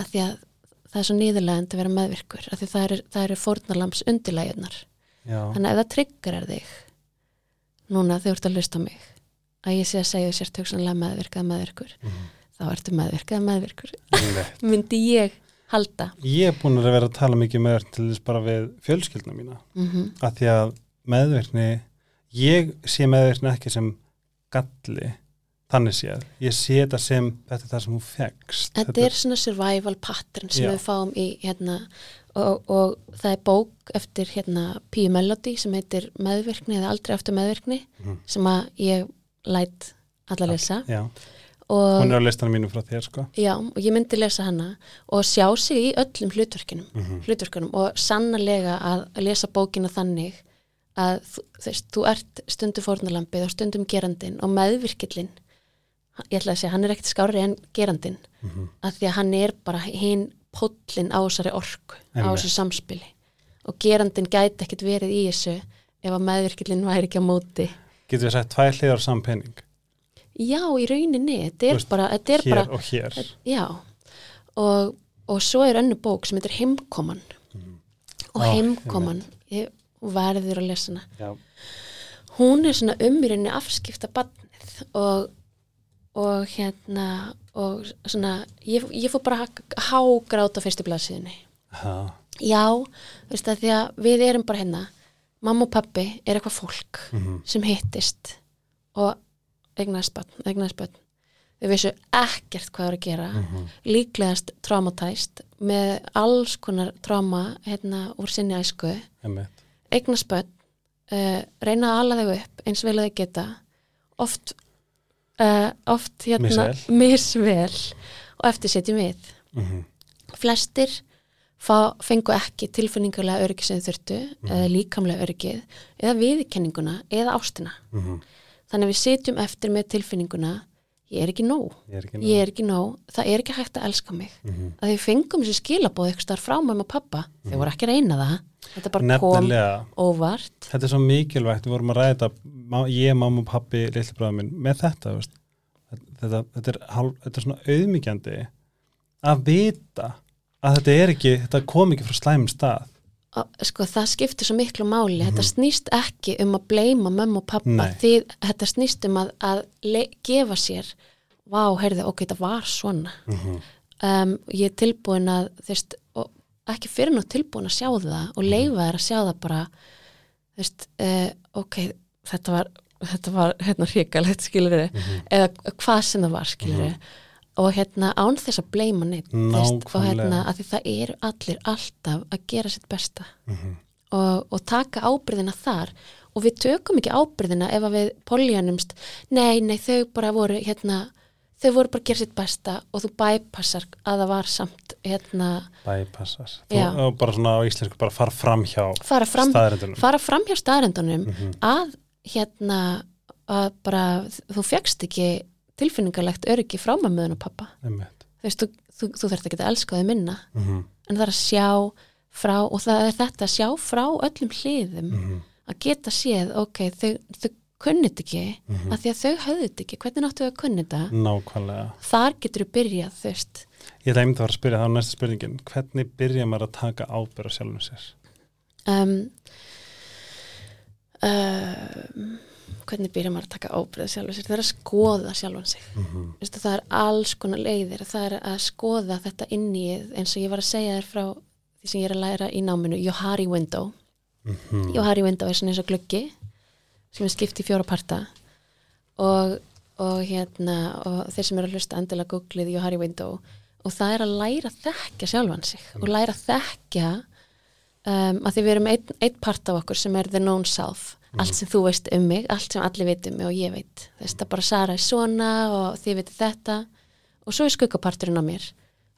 að því að það er svo nýðurlegend að vera meðvirkur af því það eru, eru fórnarlams undirlægjurnar. Þannig að ef það tryggur er þig núna þegar þú ert að hlusta á mig að ég sé að segja sér töksanlega meðvirk eða meðvirkur Mhm. þá ertu meðvirk eða meðvirkur myndi ég halda. Ég er búin að vera að tala mikið með þér til þess bara við fjölskyldna mína. Mm að því að meðvirkni ég sé meðvirkni ekki sem galli þannig séð, ég sé þetta sem þetta er það sem hún fegst Þetta er svona survival pattern sem Já. við fáum í hérna og, og það er bók eftir hérna Píu Melody sem heitir meðvirkni eða aldrei eftir meðvirkni Mhm. sem að ég læt alla lesa já, og, hún er á listanum mínu frá þér sko já, og ég myndi lesa hana og sjá sig í öllum hlutverkinum Mhm. hlutverkunum og sannarlega að lesa bókina þannig að þú, þú ert stundum fórnarlampið og stundum gerandin og meðvirkillin ég ætla að segja, hann er ekkert skárri en gerandin Mhm. að því að hann er bara hinn póllin á þessari orku á Einmitt. þessu samspili. Og gerandin gæti ekkert verið í þessu ef að meðvirkillin væri ekki á móti. Getur við sagt tvær hliðar saman penning já, í rauninni, þetta er veist, bara, þetta er hér bara og hér. já, og, og svo er önnu bók sem heitir Heimkoman. Og Á, Heimkoman ég verður að lesa hana. Já, hún er svona umrýrinni afskipta barnið og, og hérna og svona, ég, ég fór bara að hágráta fyrstu blaðsíðinni já, veist það því að við erum bara hérna. Mamma og pappi er eitthvað fólk Mhm. sem hittist og eignaðist börn, eignaðist börn. Við vissu ekkert hvað það er að gera. Mhm. líklegast traumatæst með alls konar trauma hérna úr sinni æsku. Eignast börn uh, reyna að ala þau upp eins vel að þau geta. Oft uh, oft hérna Misvel. og eftir setjum við. Mhm. flestir fá, fengu ekki tilfinningulega öryggi sem þurftu eða líkamlega öryggið eða viðkenninguna eða ástina. Mhm. þannig að við setjum eftir með tilfinninguna ég er ekki nóg, ég er ekki ég er ekki nóg. Það er ekki hægt að elska mig. Mhm. að því fengum þessi skilabóð eitthvað frá mamma og pappa þau voru ekki reyna það þetta bara kom nefnilega. óvart þetta er svo mikilvægt, við vorum að ræða ég, mamma og pappi, litli bræður minn með þetta, þetta, þetta, er, þetta er svona auðmyggjandi að vita að þetta er ekki, þetta kom ekki frá slæmum stað. Sko það skiptir svo miklu máli. Þetta snýst ekki um að bleima mömmu og pappa Nei. því þetta snýst um að, að gefa sér vá, heyrðu, ok, þetta var svona. Mhm. um, ég er tilbúin að þú veist, ekki fyrir nú tilbúin að sjá það og leifa þér að sjá það bara þú veist, uh, ok þetta var, þetta var hérna hrikalegt skilur Mhm. eða hvað sem það var skilur og hérna án þess að bleima neitt veist, og hérna að því það eru allir alltaf að gera sitt besta. Mhm. og, og taka ábyrðina þar. Og við tökum ekki ábyrðina ef að við poljanumst, nei, nei, þau bara voru hérna, þau voru bara að gera sitt besta og þú bypassar að það var samt hérna, bypassar. Þú- bara svona á íslensku bara fara fram hjá fara fram fara fram hjá staðrendunum Mhm. að hérna að bara, þú fegst ekki tilfinningarlegt öryggi frá mammuðun og pappa þú veist, þú, þú, þú þarft ekki að elska þau minna Mhm. en það er að sjá frá og það er þetta að sjá frá öllum hliðum Mhm. að geta séð, ok, þau, þau kunnit ekki, Mhm. af því að þau höfðu þetta ekki. Hvernig náttu að kunni þetta? Nákvæmlega. Þar getur þú byrjað, veist. Ég ætla einmitt að fara að spyrja það á næsta spurningin. Hvernig byrja maður að taka ábyrð á sjálfum sér? Um, um, hvernig byrjað maður að taka ábyrða sjálfan sér, það er að skoða sjálfan sig. Mhm. Vistu, það er alls konar leiðir. Það er að skoða þetta inn í eins og ég var að segja þér frá því sem ég er að læra í náminu, Johari Window. Mhm. Johari Window er svona eins og gluggi sem er skipt í fjóra parta. Og, og hérna og þeir sem eru að hlusta endilega googlið Johari Window. Og það er að læra að þekkja sjálfan sig og læra að þekkja um, að því við erum einn ein part af okkur sem er the known self. Allt sem þú veist um mig, allt sem allir veit um mig og ég veit, þess að bara Sara er svona og þið veitir þetta. Og svo er skuggaparturinn á mér.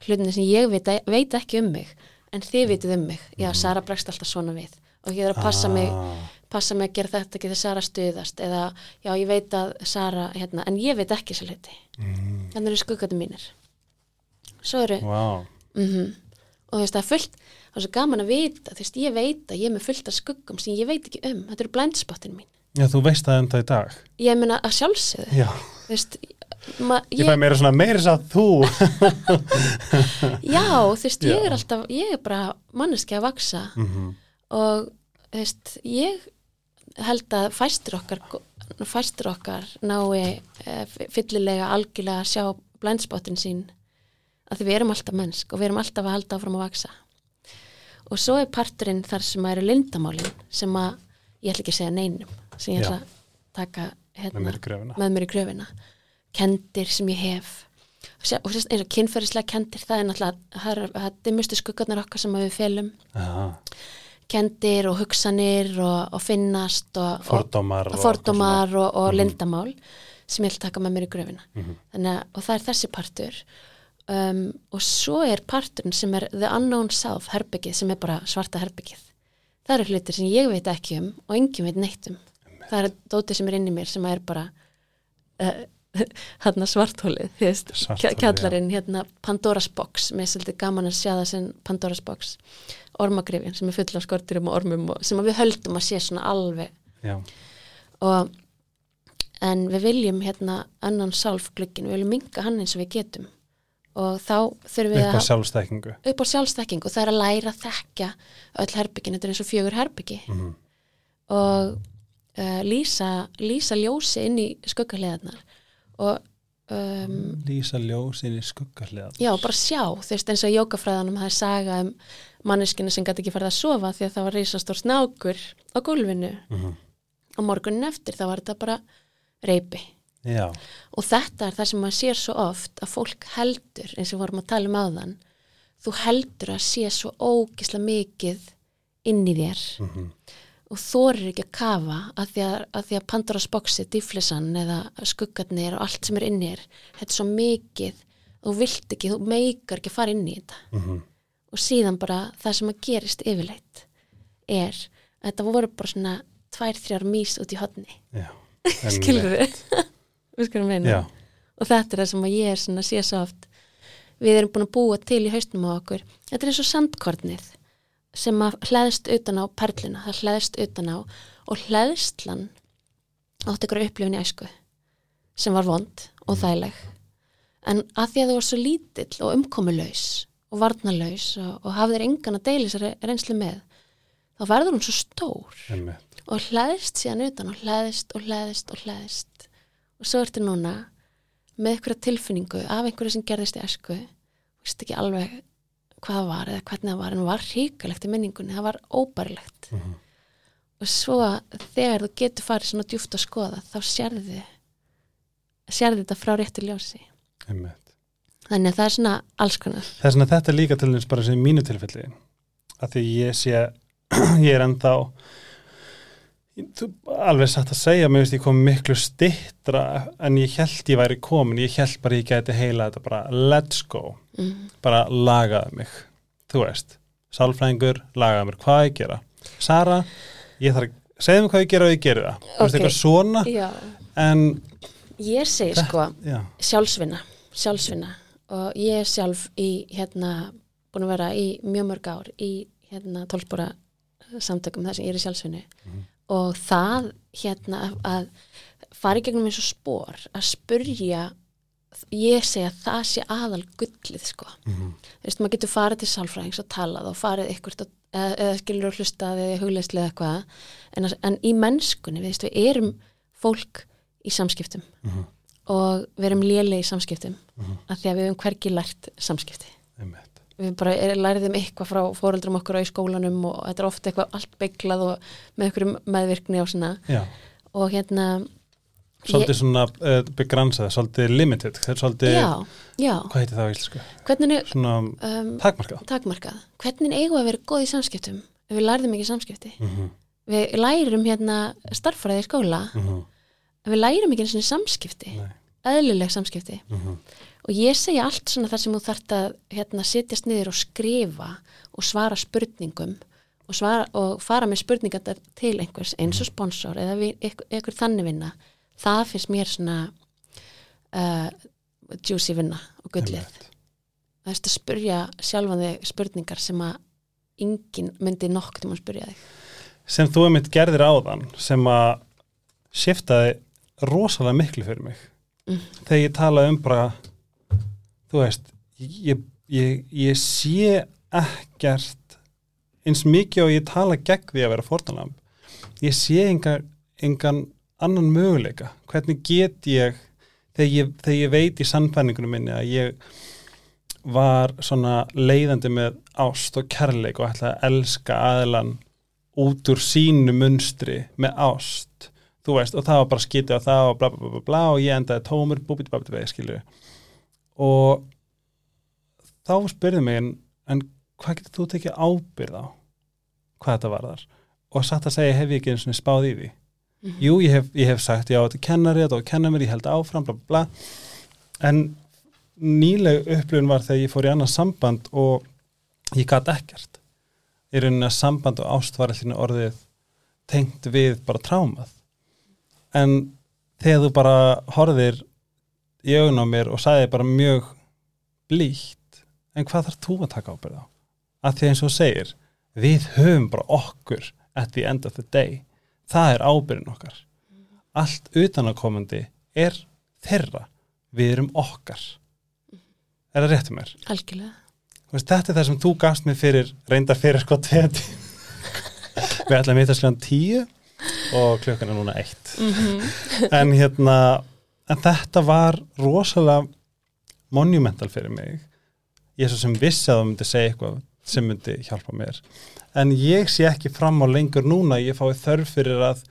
Hlutinni sem ég veit, veit ekki um mig en þið vitið um mig, já Sara bregst alltaf svona við. Og ég er að passa mig Ah, passa mig að gera þetta þegar Sara stuðast? Eða já ég veit að Sara hérna, en ég veit ekki svo hluti. Mm, þannig eru skuggatum mínir. Svo eru wow. mm og þú veist það er fullt það er svo gaman að vita, þú veist ég veit að ég er með fullt af skuggum sem ég veit ekki um, þetta eru blindspottin mín. Já, þú veist það enda í dag. Ég meina að sjálfsögðu. Já, þú veist, ég, ég, fæ meira svona meira þess að þú. Já þú veist ég er alltaf, ég er bara manneski að vaksa Mhm. og þú veist, ég held að fæstir okkar fæstir okkar nái e, fyllilega algjörlega að sjá blindspottin sín. Að því við erum alltaf mennsk og við erum alltaf að halda áfram að vaksa og svo er parturinn þar sem að eru lindamálin sem að ég ætla ekki að segja neinum sem ég ætla að taka hérna, með mér í gröfina kendir sem ég hef. Og eins og kynferðislega kendir það er náttúrulega það er- það er dimmustu skuggarnar okkar sem við felum. Aha, kendir og hugsanir og, og finnast og, fordómar og, og fordómar og, og Mhm. lindamál sem ég að taka með mér í gröfina Mhm. Þannig, að- og það er þessi partur um, og svo er parturinn sem er the unknown self, herbyggið sem er bara svarta herbyggið það eru hlutir sem ég veit ekki um og enginn veit neitt um það er dótið sem er inn í mér sem er bara uh, hérna þú veist, Svartholið, kjallarinn hérna Pandora's box, mér er svolítið gaman að sjá það sem Pandora's box. Ormagrifin sem er full af skorturum og ormum og, sem að við höldum að sé svona alveg. Já, og en við viljum hérna annan sálf gluggin, við viljum minka hann eins og við getum. Og þá þurfum við upp á að sjálfstekkingu upp á sjálfstekking og það er að læra að þekka öll herbyggin, þetta er eins og fjögur herbyggi Mhm. og uh, lýsa, lýsa ljósi inn í skuggahliðarnar og um, lýsa ljósin í skuggarliðan já, bara sjá, þú veist eins og jókafræðanum það er saga um manneskinu sem gæti ekki farið að sofa því að það var reisastór snákur á gólfinu. Mhm. og morgunin eftir þá var þetta bara reypi já, og þetta er það sem maður sér svo oft að fólk heldur, eins og við vorum að tala um áðan þú heldur að sé svo ógisla mikið inn í þér. Mhm. Og þorir ekki að kafa að því að, að, því að Pandora's boxi, difflisann eða skuggarnir og allt sem er inn í þér þetta er svo mikið þú vilt ekki, þú meikar ekki að fara inn í þetta. Mhm. og síðan bara það sem að gerist yfirleitt er að þetta voru bara svona tvær, þrjár mís út í hotni já skilur við við skulum meina? Já, og þetta er það sem að ég er svona að sé svo oft við erum búin að búa til í haustum á okkur. Þetta er eins og sandkornið sem að hlæðst utan á perluna það hlæðst utan á og hlæðslan átti ykkur upplifin í æsku sem var vond og þæleg en að því að þú var svo lítill og umkomulaus og varnalaus og, og hafðir engan að deila þessari reynslu með þá verður hún svo stór einmitt. og hlæðist síðan utan og hlæðist og hlæðist og hlæðist og svo ertu núna með einhverja tilfinningu af einhverju sem gerðist í esku veist ekki alveg hvað það var eða hvernig það var en það var hrikalegt í minningunni, það var óbærilegt Mhm. og svo þegar þú getur farið svona djúft að skoða þá sérði sérði þetta frá réttu ljósi einmitt. þannig að það er svona alls konar Þess vegna þetta er líka til þess bara sem mínu tilfelli að því ég sé ég er ennþá þú- alveg satt að segja mér veist ég kom miklu stittra en ég held ég væri komin, ég held bara ég gæti heila þetta bara let's go. Mm. bara lagaði mig. Þú veist, sálfræðingur lagaði mér, hvað ég gera. Sara, ég þarf að segja mér hvað ég gera og ég geri það, þú veist eitthvað svona Já, en ég segi sko já, sjálfsvinna, sjálfsvinna. Og ég er sjálf í hérna, búin að vera í mjög mörg ár í hérna tólspóra samtökum þar sem ég er í sjálfsvinnu og það hérna að fara í gegnum eins og spór að spurja ég segi að það sé aðal gullið sko, Mhm. þú veist, maður getur farið til sálfræðings og talað og farið og, eða, eða skilur og hlustað eða hugleislega eitthvað en, að- en í mennskunni, við, veist, við erum fólk í samskiptum Mhm. og við erum lélega í samskiptum Mhm. af því að við höfum hvergi lært samskipti einmitt við bara er, læriðum eitthvað frá fóreldrum okkur á í skólanum og þetta er ofta eitthvað allt beiglað og með einhverjum meðvirkni og svona. Já, og hérna svolítið svona uh, begransaði, svolítið limited svolítið, já, já, hvað heitir það á íslensku? Hvernig er svona um, takmarkað. takmarkað, hvernig eigum við að vera góð í samskiptum ef við læriðum ekki samskipti? Mm -hmm. við lærum hérna starffræði í skóla. En við lærum ekki eins og samskipti Nei. eðlileg samskipti. Mm -hmm. Og ég segja allt svona þar sem þú þarft að hérna, setjast niður og skrifa og svara spurningum og, svara, og fara með spurningar til einhvers eins og sponsor eða einhver, þannig vinna. Það finnst mér svona uh, juicy vinna og gullið. Það er að spurja sjálfan þig spurningar sem að enginn myndi nokk til að spurja þig. Sem þú einmitt gerðir áðan sem að shiftaði rosalega miklu fyrir mig. Mm. þegar ég talaði um bara þú veist ég, ég, ég sé ekkert eins mikið og ég tala gegn því að vera fórnalamb ég sé engan, engan annan möguleika. Hvernig get ég þegar ég, þegar ég veit í sannfæningunum minni að ég var svona leiðandi með ást og kærleik og ætlaði að elska aðilan út úr sínu munstri með ást. Þú veist, og það var bara skítið á það og bla bla bla bla, og ég endaði tómur búbit búbit veið, skilju og þá spurði mig en, en hvað getur þú tekið ábyrð á hvað þetta var þar og satt að segja hef ég ekki eins og spáð í því? Mhm. jú, ég hef, ég hef sagt já, þetta er kennari, þetta var kennar mér, ég held áfram bla bla en nýleg upplifun var þegar ég fór í annað samband og ég gat ekkert. Í rauninni að samband og ást var allir orðið tengt við bara trámað. En þegar þú bara horfir í augun á mér og sagði bara mjög blíkt en hvað þarf þú að taka ábyrð á? Að því eins og segir við höfum bara okkur at the end of the day. Það er ábyrðin okkar. Allt utanakomandi er þeirra. Við erum okkar. Er það rétt um mér? algjörlega. Veist, þetta er það sem þú gafst mér fyrir reyndar fyrir sko tveiti við ætlum að mita slan tíu og klukkan er núna eitt. En hérna en þetta var rosalega monumental fyrir mig. Ég er svo sem vissi að það myndi segja eitthvað sem myndi hjálpa mér. En ég sé ekki fram á lengur núna ég fái þörf fyrir að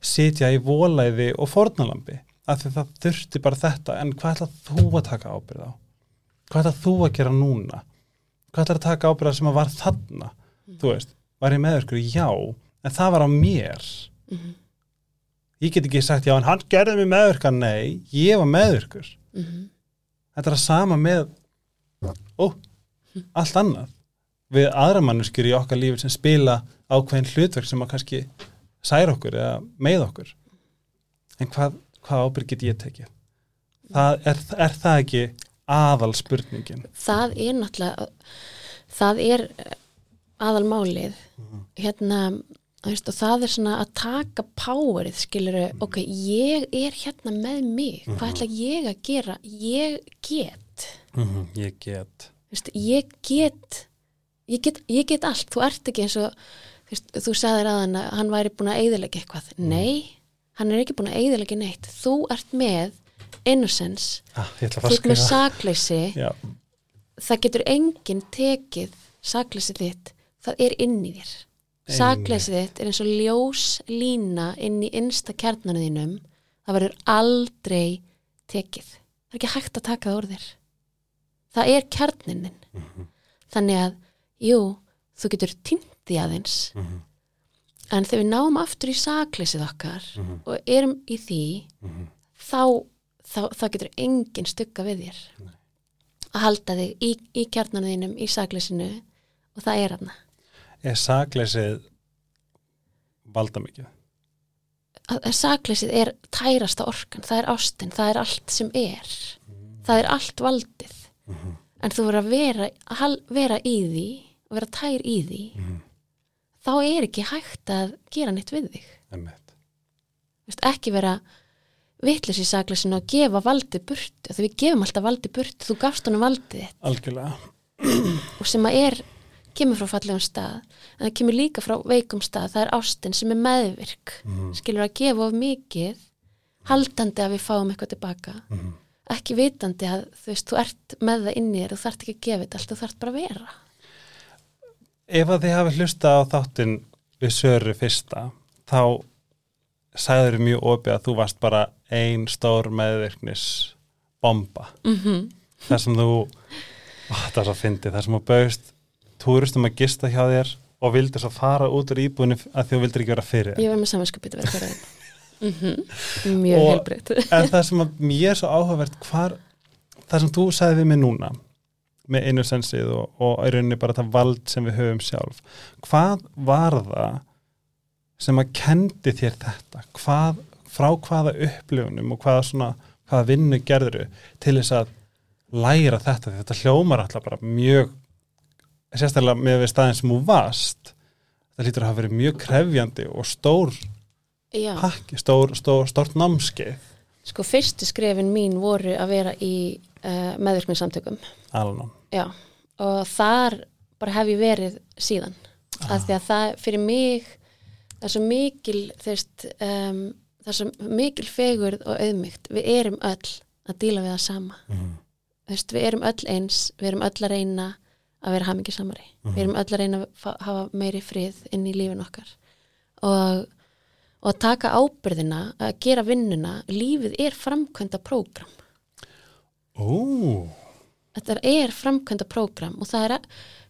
sitja í volæði og fornalambi af því það þurfti bara þetta. En hvað ætla þú að taka ábyrð á? Hvað ætla þú að gera núna? Hvað ætla að taka ábyrð á sem að var þarna? Þú veist, var ég meðverkur já, en það var á mér. Mhm. Ég get ekki sagt já, en hann gerði mig meðverkan nei, ég var meðverkur Mhm. þetta er að sama með ó, allt annað. Við aðra manneskjur í okkar lífi sem spila ákveðin hlutverk sem að kannski særa okkur eða með okkur. En hvað, hvað ábyrg get ég tekið? Það er, er það ekki aðal spurningin það er náttúrulega það er aðalmálið. Hérna þú veist, það er svona að taka powerið skilur, ok, ég er hérna með mig, hvað ætla ég að gera? Ég get. Mm ég get. Veist, ég get ég get, ég get allt, þú ert ekki eins og veist, þú sagðir aðan að hann væri búin að eyðilegja eitthvað, nei hann er ekki búin að eyðilegja neitt, þú ert með innocence. Ah, að þú ert með að sakleysi. Já, það getur enginn tekið sakleysi þitt, það er inn í þér Einmitt. sakleysi þitt er eins og ljós lína inn í innsta kjarnanu þínum það verður aldrei tekið það er ekki hægt að taka það úr þér það er kjarninin Mhm. þannig að, jú þú getur því aðeins Mhm. en þegar við náum aftur í sakleysið okkar Mhm. og erum í því Mhm. þá, þá, þá getur engin stugga við þér Nei. að halda þig í, í kjarnanu þínum í sakleysinu og það er hana er sakleysið valda mikið að, að sakleysið er tærasta orkan það er ástin, það er allt sem er. Það er allt valdið. Mhm. en þú verður að vera, að vera í því vera tær í því Mhm. þá er ekki hægt að gera neitt við þig. Vist, ekki vera vitlis í sakleysinu og gefa valdið burtu þegar við gefum alltaf valdið burtu, þú gafst honum valdið þitt. Algjörlega. Og sem að er kemur frá fallegum stað en það kemur líka frá veikum stað það er ástin sem er meðvirk Mhm. skilur að gefa of mikið haldandi að við fáum eitthvað tilbaka Mhm. ekki vitandi að þú veist, þú ert með það inni þér, þú þarft ekki að gefa þetta allt, þú þarft bara að vera Ef að þið hafi hlusta á þáttinn við Söru fyrsta, þá sagður mjög opið að þú varst bara ein stór meðvirknis bomba. mm -hmm. Þar sem þú, ó, það er svo fyndið, þar sem þú bauðst túristum að gista hjá þér og vildir svo fara út úr íbúinu að þú vildir ekki vera fyrir. ég var með samanskapið að vera fyrir þeim mm -hmm. mjög helbreytt En það sem að mér er svo áhugavert, hvar, það sem þú sagði við mig núna, með einu sensið og, og í rauninni bara það vald sem við höfum sjálf, hvað var það sem að kendi þér þetta? Hvað, frá hvaða upplifunum og hvaða svona, hvaða vinnu gerðuru til þess að læra þetta? Þetta hljómar alltaf bara mjög, sérstaklega með við staðin sem þú varst, það lítur að hafa verið mjög krefjandi og stór já, pakki, stór, stór, stórt námskeið. sko fyrstu skrefin mín voru að vera í uh, meðvirknum samtökum Alnum. já, og þar bara hef ég verið síðan. Af því að það fyrir mig það er svo mikil þú veist, um, það er svo mikil fegurð og auðmygt, við erum öll að díla við það sama. Mm. Þú veist, við erum öll eins, við erum öll að reyna að vera hamingi samari við erum öll að reyna að fa- hafa meiri frið inn í lífin okkar. Og, og að taka ábyrðina að gera vinnuna, lífið er framkvæmda prógram. Ó, þetta er framkvæmda prógram og það er, að-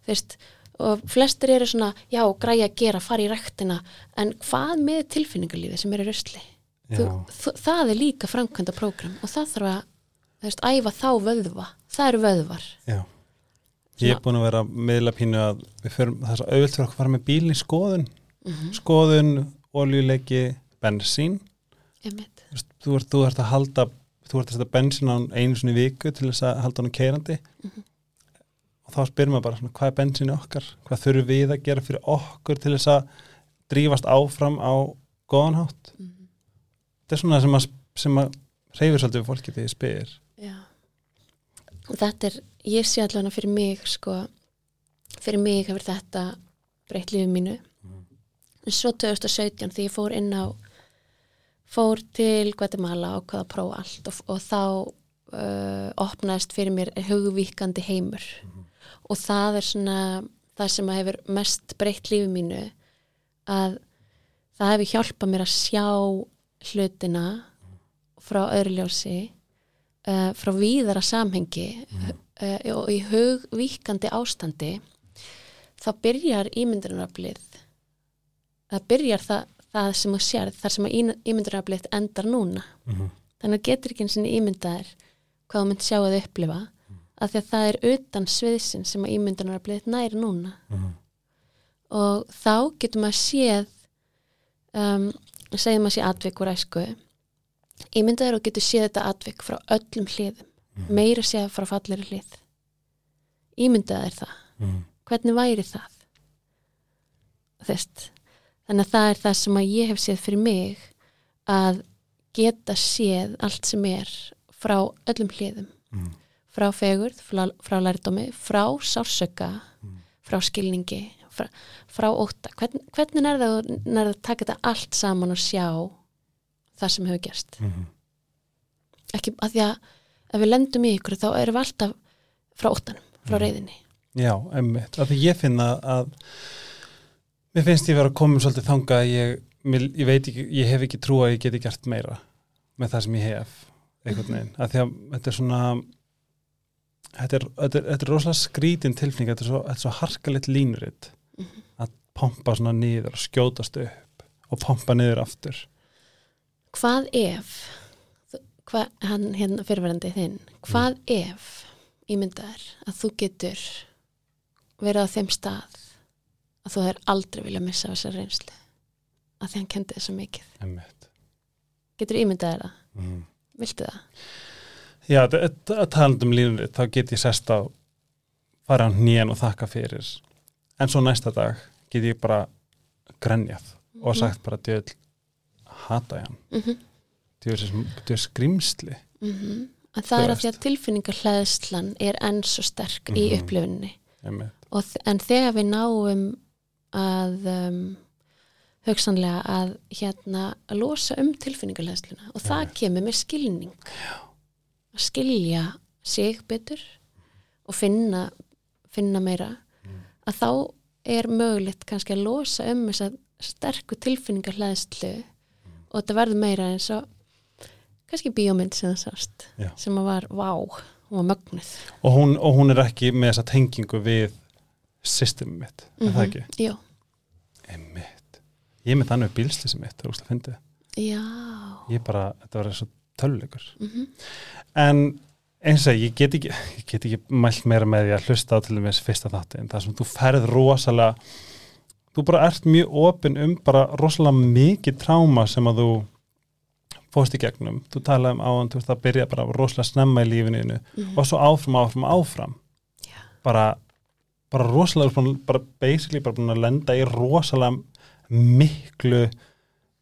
veist og flestir eru svona, já, græja að gera fara í rektina, en hvað með tilfinningarlífið sem er í röstli þú, það er líka framkvæmda prógram og það þarf að, veist, æfa þá vöðva, það eru vöðvar. Já. Ég er búin að vera að miðla pínu að við förum, er svo auðvilt fyrir okkur að fara með bílinn í skoðun. Skoðun, oljuleiki, bensín. Þú ert, þú ert að halda, þú ert að setja bensín á einu svona viku til þess að halda honum keirandi. Og þá spyrir maður bara svona, hvað er bensín okkar? Hvað þurfum við að gera fyrir okkur til þess að drífast áfram á góðan hátt? Þetta er svona sem að, sem að reyfir svolítið við fólki þegar ég spyr. já og þetta er, ég sé allavega fyrir mig sko, fyrir mig hefur þetta breytt lífið mínu. En svo 2017 því ég fór inn á fór til Guatemala og hvað að prófa allt og, og þá uh, opnaðist fyrir mér hugvíkandi heimur. Og það er svona það sem hefur mest breytt lífið mínu að það hefur hjálpað mér að sjá hlutina frá öðruljósi uh, frá víðara samhengi uh, og í hugvíkandi ástandi þá byrjar ímyndunaraflið það byrjar það, það sem þú sér þar sem að ímyndunaraflið endar núna. Mhm. þannig að getur ekki eins og ímyndaðir hvað þú mynd sjá að upplifa af því að það er utan sviðsin sem að ímyndunaraflið nær núna. Mhm. og þá getur maður séð um, segjum maður sé atvik úr æsku. Ímyndaður og getur séð þetta atvik frá öllum hliðum meira séð frá falleri hlið. Ímyndaður það. Mhm. hvernig væri það? Þess þannig að það er það sem að ég hef séð fyrir mig að geta séð allt sem er frá öllum hliðum. Mhm. frá fegurð, frá, frá lærdómi frá sársöka frá skilningi, frá, frá óta Hvern, hvernig er það nær að taka þetta allt saman og sjá það sem hefur gerst? Mhm. ekki að því að ef við lendum í ykkur þá erum við alltaf frá óttanum, frá Mhm. reyðinni Já, emmitt, af því ég finna að mér finnst ég vera að koma svolítið þanga að ég, ég veit ekki, ég hef ekki trú að ég geti gert meira með það sem ég hef einhvern veginn, af því að þetta er svona þetta er, þetta er, þetta er rosalega skrítin tilfinning þetta er svo, svo harkalitt línuritt Mhm. að pompa svona niður og skjótast upp og pompa niður aftur. Hvað ef hvað, hann hérna fyrirverandi þinn hvað Mm. ef ímyndaður að þú getur verið á þeim stað að þú hefur aldrei vilja missa af þessar reynslu að því hann kendi þessu mikið emmitt getur ímyndaður það, mm. viltu það? Já, að tala um línuritt þá get ég sest á fara á hnén og þakka fyrir en svo næsta dag get ég bara grenjað og sagt bara djöðl hata ég hann mm -hmm. Djöðl skrimsli Mm En það Þú er að því að tilfinningarhleðslan er enn svo sterk í Mhm. upplifunni einmitt. og, þ- en þegar við náum að um, hugsanlega að hérna að losa um tilfinningarhleðsluna og það kemur með skilning að skilja sig betur og finna, finna meira Mm. að þá er mögulegt kannski að losa um þessa sterku tilfinningarhleðslu og þetta verður meira eins og kannski bíómynd sem það sást Já. sem að var, vá, hún var mögnuð og, hún, og hún er ekki með þessa tengingu við systemið mitt, er það ekki? Já, Einmitt. Ég er með þannig bílslýsi mitt, það er úrslega fyndið. Ég bara, þetta var eins og töluleikur. mm En eins og ég get ekki, ég get ekki mælt meira með því að hlusta á til dæmis fyrsta þáttin, það sem þú ferð rosalega, þú bara ert mjög opinn um bara rosalega mikið tráma sem að þú fórst í gegnum. Þú talaði um áðan, þú veist það byrja bara rosalega snemma í lífinu og svo áfram, áfram, áfram. Já. Bara, bara rosalega, bara basically bara búin að lenda í rosalega miklu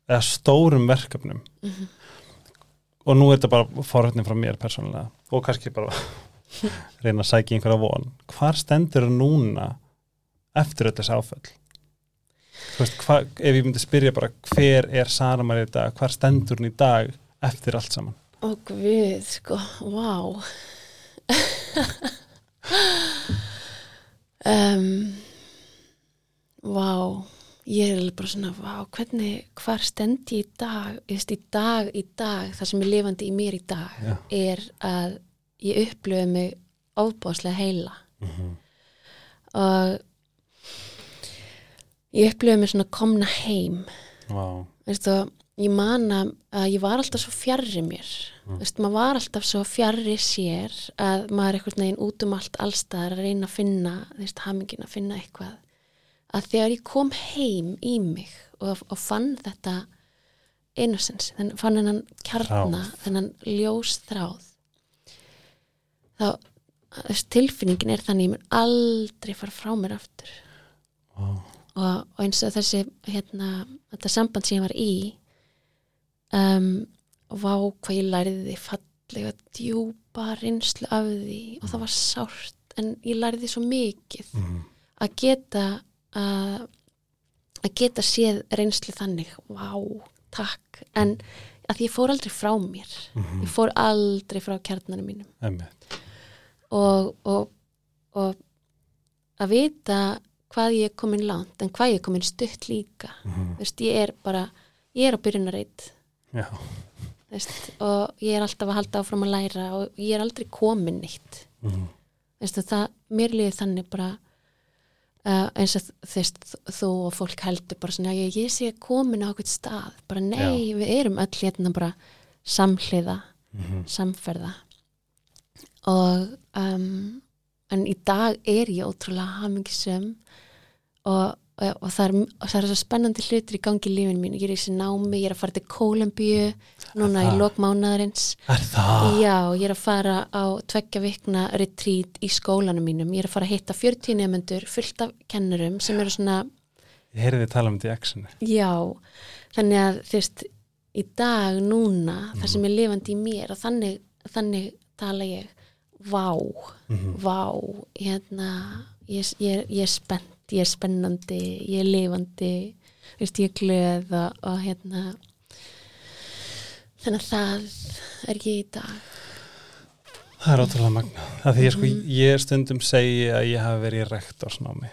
eða stórum verkefnum Mhm. og nú er þetta bara forhættin frá mér persónulega og kannski bara reyna að sækja einhverja von hvar stendur núna eftir áföll þú veist, hva, ef ég myndi spyrja bara hver er Sara María í dag, hvar stendur hún í dag eftir allt saman? Og guð, sko, vá. Um, Vá Ég er bara svona, vá, hvernig hvar stend ég í dag? Ég veist, í dag, í dag, það sem er lifandi í mér í dag Já. er að ég upplöfu mig ofbáslega heila. Mm -hmm. og ég upplöfu mig svona komna heim. Vá, veistu, ég man að, að ég var alltaf svo fjarrri mér. Mm. veistu, maður var alltaf svo fjarrri sér að maður er einhvern veginn út um allt allstaðar að reyna að finna hamingin að finna eitthvað. Að þegar ég kom heim í mig og, og fann þetta innocence, þann, fann hennan kjarna, þennan ljós þráð þá þessi tilfinningin er þannig ég mun aldrei fara frá mér aftur. Vá, og, og eins og þessi hérna, þetta samband sem ég var í um, vá hvað ég læriði fallega djúpa reynslu af því og það var sárt en ég læriði svo mikið mm að geta að, að geta séð reynslu þannig. Vá, takk. En að ég fór aldrei frá mér. -hmm. ég fór aldrei frá kjarnanum mínum. Og, og, og að vita hvað ég er komin langt en hvað ég er komin stutt líka. Mm Veist, ég er bara, ég er á byrjunareit Já, veist, og ég er alltaf að halda áfram að læra og ég er aldrei komin neitt. Mm veist, það, mér liði þannig bara uh, eins og þvist, þú og fólk heldur bara svona, ég, ég sé komin á okkur stað, bara nei, við erum öll hérna bara samhliða -hmm. samferða. Og um, en í dag er ég ótrúlega hamingisum og, og, og, það er, það er svo spennandi hlutir í gangi í lífinu mínu, ég er í þessi námi ég er að fara til Kólumbíu núna í lokmánaðarins Er það? já, ég er að fara á tveggja vikna retreat í skólanum mínum. Ég er að fara að hitta 40 nefnendur fullt af kennurum sem eru svona Ég heyrði þið tala um þetta í X-inu. Já, þannig að þú veist, í dag núna, það sem er lifandi í mér og þannig, þannig tala ég, vá, Mhm. vá, hérna, ég, ég, ég er spennt, ég er spennandi, ég er lifandi, veist, ég er glöð og, og hérna, þannig að það er ég í dag Það er ótrúlega magna. Það því ég sko, Mhm. ég stundum segi að ég hafi verið rektorsnámi.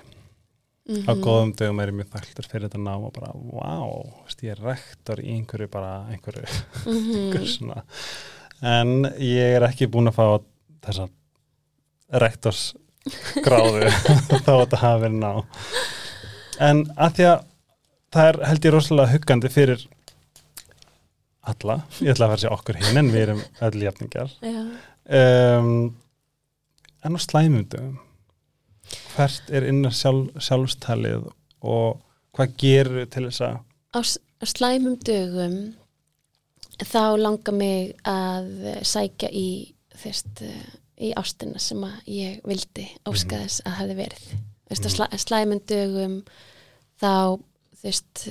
mm Á góðum dögum er ég mjög þakklur fyrir þetta nám og bara, wow, veist, ég er rektor í einhverju bara, einhverju, einhverju svona. En ég er ekki búin að fá þessa rektorsgráðu þá að þetta hafi verið ná. En að því að það er held ég rosalega huggandi fyrir alla, ég ætla að að segja okkur hinn en við erum öll jafningar um, en á slæmundum hvert er innar sjálf, sjálfstalið og hvað gerur til þess að á, á slæmum dögum þá langar mig að sækja í þvist, í ástina sem að ég vildi Mhm. þess að hefði verið. Þvist, Mhm. á slæ, slæmum dögum þá þvist,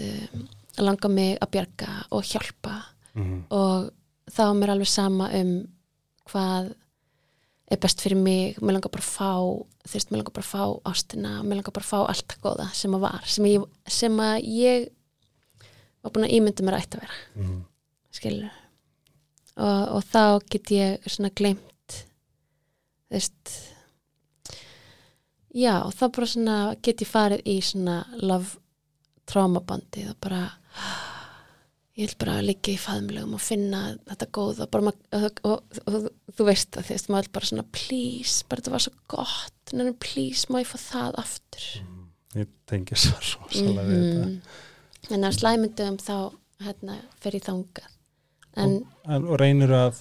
langar mig að bjarga og hjálpa. Mm, og þá er mér alveg sama um hvað er best fyrir mig, mér langar bara að fá þú veist, mér langar bara að fá ástina. Mér langar bara að fá allt það góða sem að var sem að ég, sem að ég var búin að ímynda mér að ætti að vera. Mm, skilur og, og þá get ég svona glemt þú veist já, og þá bara svona get ég farið í svona love trámabandið og bara ég vil bara liggja í faðumlegum og finna þetta ma- og, og, og, og þú veist það, þú veist, maður bara svona please, bara þetta var svo gott en please, má ég fá það aftur? Ég tengi svo rosalega við þetta. Mhm. en á slæmyndum þá hérna, fer ég þangað. En en, og reynir að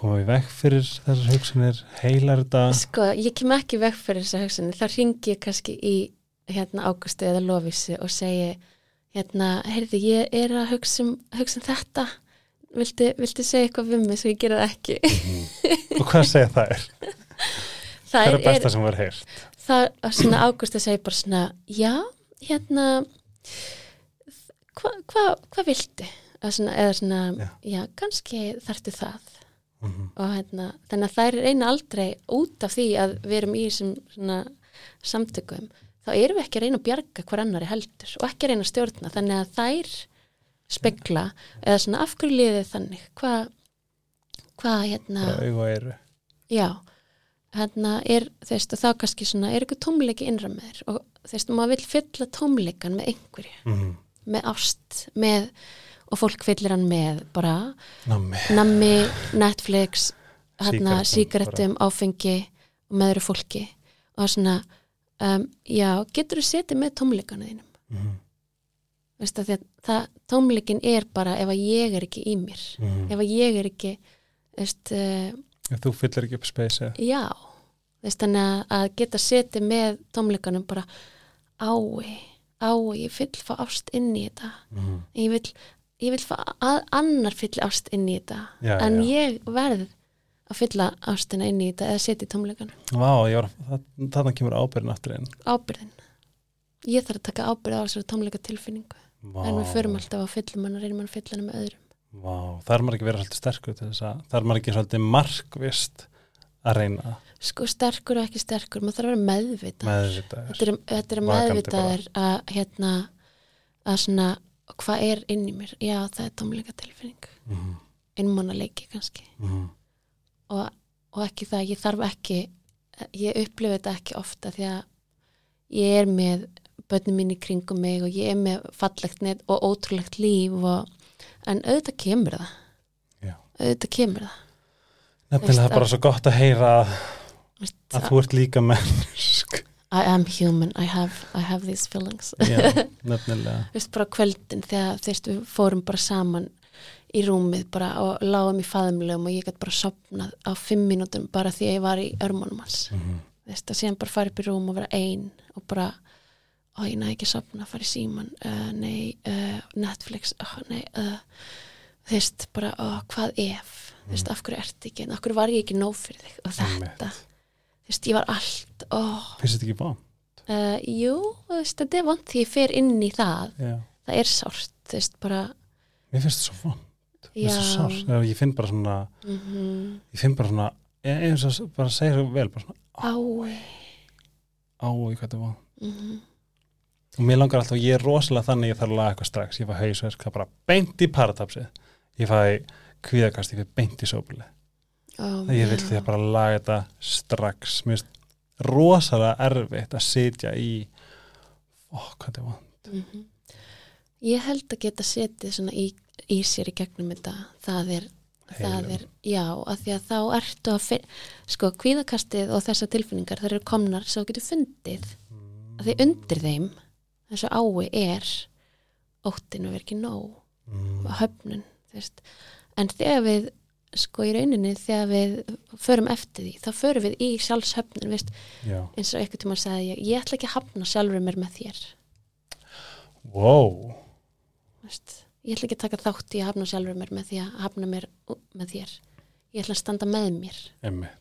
koma í vekk fyrir þessar hugsanir? Heilar þetta? Sko, ég kem ekki vekk fyrir þessa hugsunni, þá ringi ég kannski í hérna Águstu eða Lofísi og segi hérna, heyrði, ég er að hugsa um, hugsa um þetta. Viltu, viltu segja eitthvað við mig svo ég gera það ekki? Og hvað segja það er? það er er, besta sem var heyrt? Það að svona Águstu segi bara svona já, hérna hvað hva, hva Að svona, eða svona, Já. já, kannski þarftu það mm og hérna, þannig að þær reyna aldrei út af því að við erum í þessum svona samtökum. Þá erum við ekki að reyna að bjarga hver annari heldur og ekki að reyna að stjórna. Þannig að þær spekla eða svona af hverju liðið þannig? Hvað hvað hérna og eyru já, hérna er þú veist og þá kannski svona er eitthvað tómleiki innra með þér? Og þú veist maður vill fylla tómleikan með einhverju, mm. með ást með, og fólk fyllir hann með bara Nammi. Nammi, Netflix hérna, sígarettum, áfengi og með öðru fólki. Og það er svona um, já, getur þú setið með tómleikana þínum? Mm. Veistu, að það, tómleikin er bara ef að ég er ekki í mér. Mm. ef að ég er ekki veist, uh, ef þú fyllir ekki upp speysi já. Veist, þannig að, að geta setið með tómleikanum bara ái, ái, ég vill fá ást inn í þetta. Mm. ég vil, ég vil fá að annar fylli ást inn í þetta já, en já. ég verð að fylla ástina inn í þetta eða setja í tómleikan Vá, ég var, það, kemur ábyrðin aftur inn. Ábyrðin ég þarf að taka ábyrð á þessari tómleika tilfinningu Vá, en við förum alltaf að fylla mann og reynum að fylla hana með öðrum. Vá, það er maður ekki verið svolítið sterkur til þess að það er maður ekki svolítið markvist að reyna? Sko sterkur og ekki sterkur, maður þarf að vera meðvita meðvitaður. Þetta er, þetta er meðvitaður að hérna að svona, hvað er inn í mér? Já það er tómleika tilfinning. Mm. innmána leiki kannski. Mm. og, og ekki það, ég þarf ekki ég upplifi þetta ekki ofta því að ég er með börnum mín í kringum mig og ég er með fallegt net og ótrúlegt líf og, en auðvitað kemur það. Já. auðvitað kemur það. Nefnilega það er bara að- svo gott að heyra að, Veist, að þú ert líka mennsk I am human, I have, I have these feelings. Já, nefnilega. Veist, bara kvöldin þegar þeirst, við fórum bara saman í rúmið bara og lágum í faðumlegum og ég gæti bara sopnað á fimm mínútum bara því að ég var í örmónum hans. Mm. veist, og síðan bara fara upp í rúm og vera ein og bara, ó ég næði ekki að sopna fara í síman, uh, nei uh, Netflix, ó nei uh, þú veist, bara, ó hvað ef? Þú veist, af hverju ert ekki en af hverju var ég ekki nóg fyrir þig? Og þetta þú veist, ég var allt, ó. Finnst þetta ekki bá? uh, jú, þú veist, þetta er vant því ég fer inn í það, Já, það er sárt þú veist, bara, mér finnst þetta svo vond Mér finnst þetta sárt. Ef Ég finn bara svona mhm, ég finn bara svona eins og bara segja svo vel bara svona ái. Ái hvað þetta var mhm, og mér langar alltaf, ég er rosalega þannig ég þarf að laga eitthvað strax, ég var hausverk það bara beint í paratapsið. Ég fæ kvíðakast, ég fæ beint í sópili Ó, ég vil því að bara laga þetta strax. Mér finnst rosalega erfitt að sitja í ó, hvað þetta var Mhm. Ég held að geta setið svona í, í sér í gegnum þetta. Það er, það er já, að því að þá ertu að sko, kvíðakastið og þessar tilfinningar þær eru komnar svo þú getur fundið. Að því undir þeim þessu ái er óttinu verið ekki nóg. Mm, höfnun þú veist. en þegar við sko í rauninni þegar við förum eftir því, þá förum við í sjálfshöfnun eins og eitthvað tíma sagði ég, ég ætla ekki að hafna sjálfur mér með þér. Wow. Veist. ég ætla ekki að taka þátt í að hafna sjálfur mér með því að hafna mér með þér. Ég ætla að standa með mér. Emmi,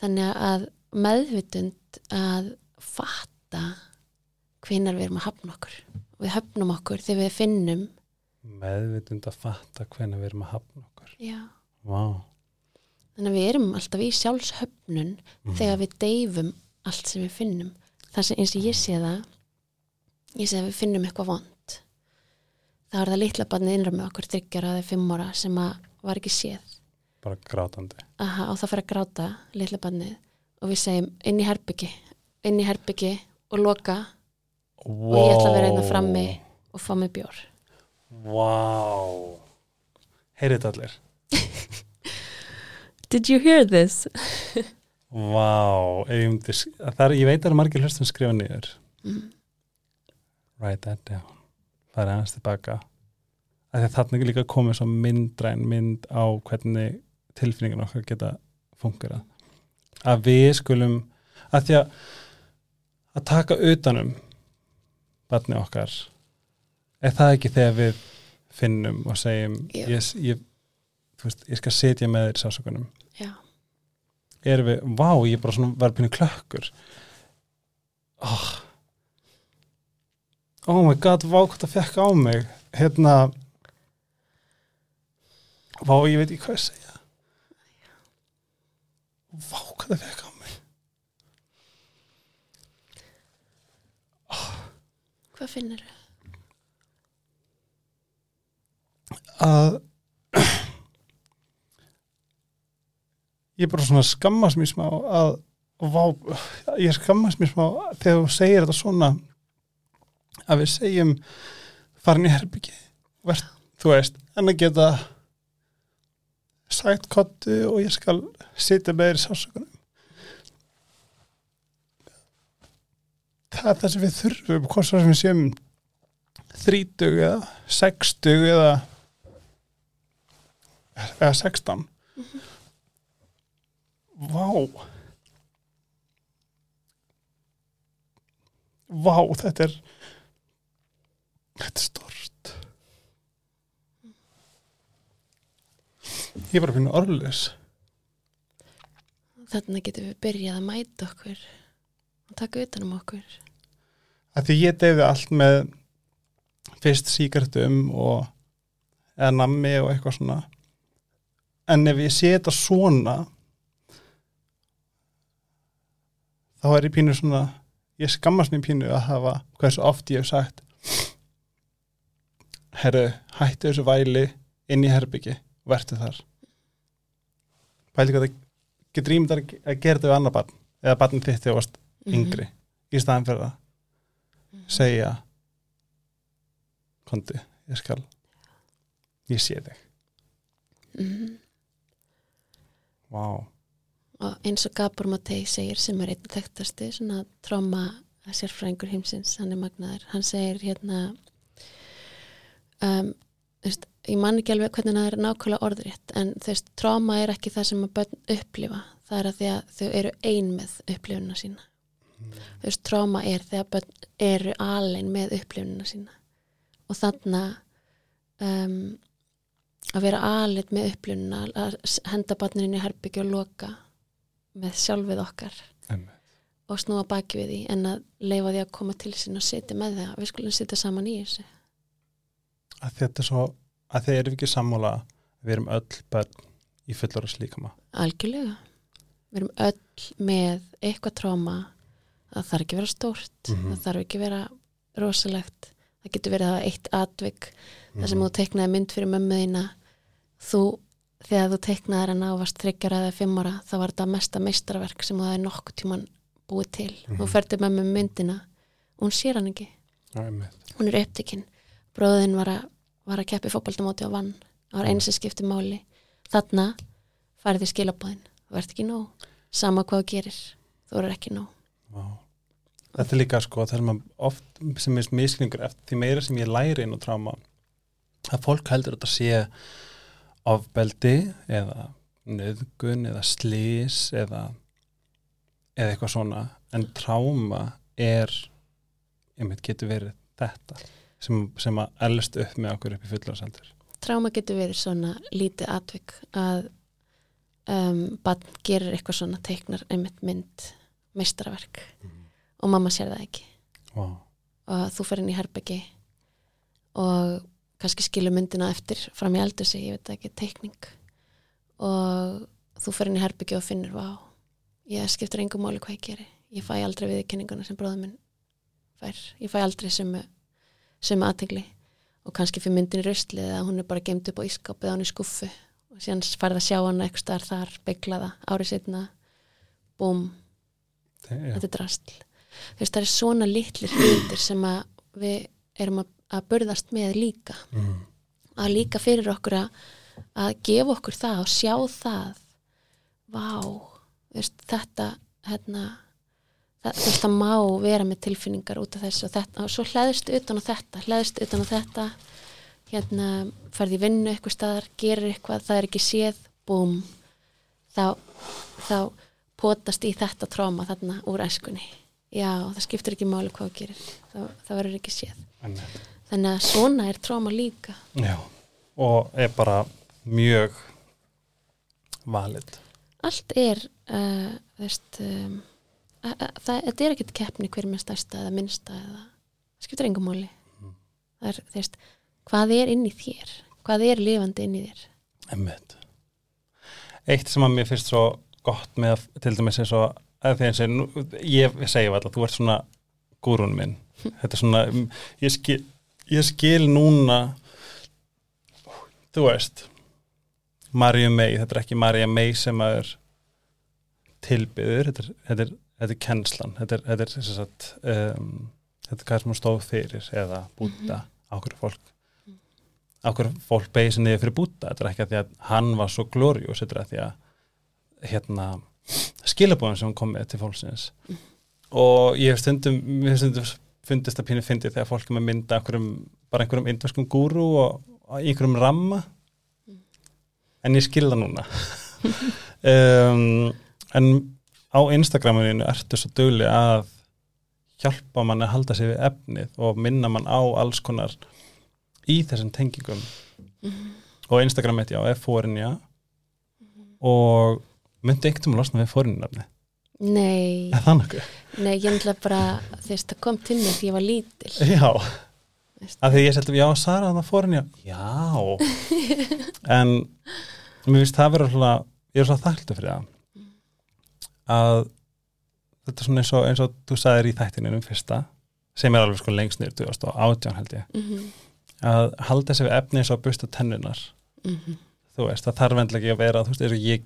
þannig að meðvitund að fatta hvenar við erum að hafna okkur. Við höfnum okkur þegar við finnum meðvitund að fatta hvernig við erum að hafna okkur. Já. Wow. þannig að við erum alltaf í sjálfshöfnun Mhm. þegar við deyfum allt sem við finnum það sem eins og ég sé það ég sé að við finnum eitthvað vond það er það litla barnið innra með okkur þryggjara eða fimm ára sem að var ekki séð bara grátandi Aha, og það fyrir að gráta litla barnið og við segjum inn í herbyggi inn í herbyggi og loka wow. ég ætla að vera hérna frammi. og fá mig bjór wow. heyrið þetta allir Did you hear this? Vá, ef ég veit að margir hlustum skrifa niður. Mm. Write that down. Það er aðeins tilbaka. Er líka komið svo myndræn mynd á hvernig tilfinningan okkar geta fungerað. Að við skulum, að því að að taka utanum barni okkar, er það ekki þegar við finnum og segjum, Já. ég, ég, veist, ég skal setja með þér Já, erum við, vá, ég er bara svona var pínu klökkur oh. oh my god, vá hvað það fekk á mig hérna vá, ég veit ekki hvað að segja vá hvað það fekk á mig hvað finnur þau? að ég er bara svona skammast mér smá að vá, ég skammast mér smá þegar þú segir þetta svona að við segjum farin í herbyggi Vert, þú veist, en að geta sagt kottu og ég skal sitja með þér í sásökunum það er það sem við þurfum hvort svo sem við séum þrítug eða sextug eða eða sextán Vá. Vá, þetta er þetta er stort Ég er bara að finna orðlis Þannig getum við byrjað að mæta okkur og taka utan um okkur. að því ég deyði allt með fyrst síkartum og eða nammi og eitthvað svona. En ef ég sé þetta svona þá er ég pínu svona ég skammast mér pínu að hafa hversu oft ég hef sagt herru, hættu þessu væli inn í herbyggi, vertu þar. Pæli hvað það getur ímyndar að gera þetta við annar barn eða barnið þitt þegar varst yngri í staðan fyrir að segja kondi, ég skal ég sé þig. Mm Vá, Og eins og Gabor Matei segir sem er einn þekktasti svona tróma sérfræðingur heimsins, hann er magnaður. Hann segir hérna um, veist, ég man ekki alveg hvernig það er nákvæmlega orðrétt en veist, tróma er ekki það sem að börn upplifa. Það er að að þau eru ein með upplifunina sína. Þú veist, tróma er þegar börn eru alin með upplifunina sína. Og þarna um, að vera alit með upplununa að henda barninu í herbyggju og loka með sjálfið okkar emmi og snúa baki við því en að leifa því að koma til sín og sitja með það. Við skulum sitja saman í þessu. Að þetta er svo, að þeir eru ekki sammála við erum öll börn í fullorðs líkama? Algjörlega. Við erum öll með eitthvað tróma það þarf ekki vera stórt. Mhm. það þarf ekki vera rosalegt. Það getur verið að eitt atvik þar sem þú teiknaði mynd fyrir mömmu þína. Þú, þegar þú teiknaðir hana og varst þryggjara eða fimmara, þá var þetta mesta meistarverk sem það er nokkuð tíman búið til. Þú ferði með með myndina og hún sér hann ekki. Einmitt. Hún er upptekinn. Bróðin var að, var að keppi fótbaldamóti á vann. Það var eins sem skipti máli. Þarna færði skilabóðin. Þú ert ekki nóg. Sama hvað þú gerir. Þú er ekki nóg. Vá. Þetta er líka sko þegar maður oft sem er misklingur eftir því meira sem ég læri inn á tráma að fólk heldur að þetta sé ofbeldi eða nöðgun eða slís eða eða eitthvað svona. En tráma er einmitt getur verið þetta sem, sem að elst upp með okkur upp í fullársaldur Tráma getur verið svona lítið atvik að um, bann gerir eitthvað svona teiknar einmitt mynd meistaraverk og mamma sér það ekki. Wow. og þú fer inn í herbyggi og kannski skilur myndina eftir fram í eldur sig, ég veit ekki, teikning. Og þú fer inn í herbyggi og finnur, vá, ég skiptir engum máli hvað ég geri, ég fæ aldrei viðkenninguna sem bróðum minn fær. Ég fæ aldrei sömu, sömu aðtegli og kannski fyrir myndin í röstli eða hún er bara gemd upp á ískapið á hann í skuffu og síðan færð að sjá hann eitthvað starf þar, beiglaða, árið setna búm, þetta er drastl þú veist það er svona litlir hlutir sem að við erum að, að burðast með líka. Mm. að líka fyrir okkur að, að gefa okkur það og sjá það. Vá veist, þetta hérna, það, það má vera með tilfinningar út af þessu og þetta og svo hlæðist utan á þetta, hlæðist utan á þetta. Hérna, ferði í vinnu eitthvað staðar, gerir eitthvað, það er ekki séð búm. Þá, þá potast í þetta tróma þarna úr æskunni. Já, það skiptir ekki máli hvað þú gerir. Það, það verður ekki séð. Einmitt. Þannig að svona er tróma líka Já, og er bara mjög valid. allt er uh, veist, um, að, að, það, er ekkert keppni hver með stærsta eða minnsta eða skiptir engum máli það er, þú veist, hvað er inn í þér hvað er lifandi inn í þér Einmitt. Eitt sem að mér finnst svo gott með að til dæmis er svo að því eins og ég segi alltaf, þú ert svona gúrun minn. Þetta er svona, mm, ég skil, ég skil núna, þú veist, Marja May, þetta er ekki Marja May sem að er tilbyður, þetta er, þetta er, þetta er kennslan, þetta er, þetta er, sem sagt, um, þetta er hvað sem hún stóð fyrir eða búta á hverju fólk ákveður fólk beigði sig niður fyrir búta þetta er ekki að því að hann var svo glóriós þetta er að því að hérna, skilabóðum sem hann kom með til fólksins. Og ég hef stundum stundum fundist að pínu fyndi þegar fólk er með mynda einhverjum, bara einhverjum indverskum gúru og, og einhverjum ramma. En ég skilða núna. Um, en á Instagraminu ertu svo dögli að hjálpa mann að halda sig við efnið og minna mann á alls konar í þessum tengingum. Og Instagram mitt já, er fórinja og myndi einhvern veginn losna við fórinjarnafni nei, er nei, ég ætla bara þú veist, það kom til mig því ég var lítil. Já, af því ég setti já, Sara það fórinja, já. En mér finnst það vera svona, ég er svo þakktu fyrir það. Að þetta er svona eins og, eins og þú sagðir í þættininu fyrsta, sem er alveg sko lengst niður 2018 held ég. Mm -hmm. að halda þessi efni eins og að busta tennunar Mhm. þú veist, það þarf endlega ekki að vera þú veist, eins og ég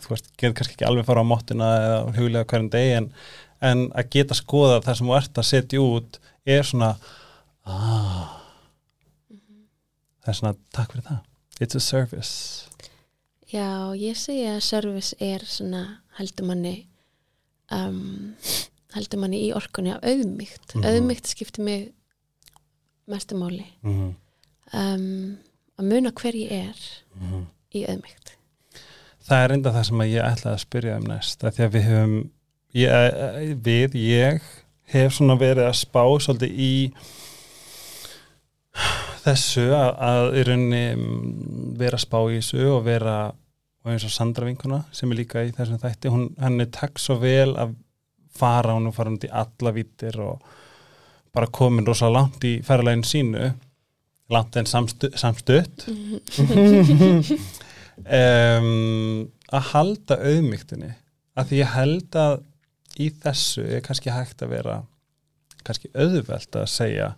þú veist, get kannski ekki alveg fara á móttina eða huglega hverjum degi en, en að geta skoða það sem þú ert að setja út er svona ah það er svona, takk fyrir það it's a service Já, ég segi að service er svona heldur manni um, heldur manni í orkunni af auðmygt. Mhm. Auðmygt skiptir mig mestu máli. mm -hmm. Um, að muna hver ég er Mhm. í auðmygt. Það er enda það sem ég ætlaði að spyrja um næst því að við höfum ég, við, ég hef svona verið að spá svolítið í þessu að, að í rauninni mm, vera að spá í þessu og vera og eins og Sandra vinkuna sem er líka í þessum þætti hún, henni takk svo vel að fara hún og fara hún í alla vítir og bara komin rosa langt í ferðalegin sínu langt en samstu, samstutt um, að halda auðmygtinni að því ég held að í þessu er kannski hægt að vera kannski auðvelt að segja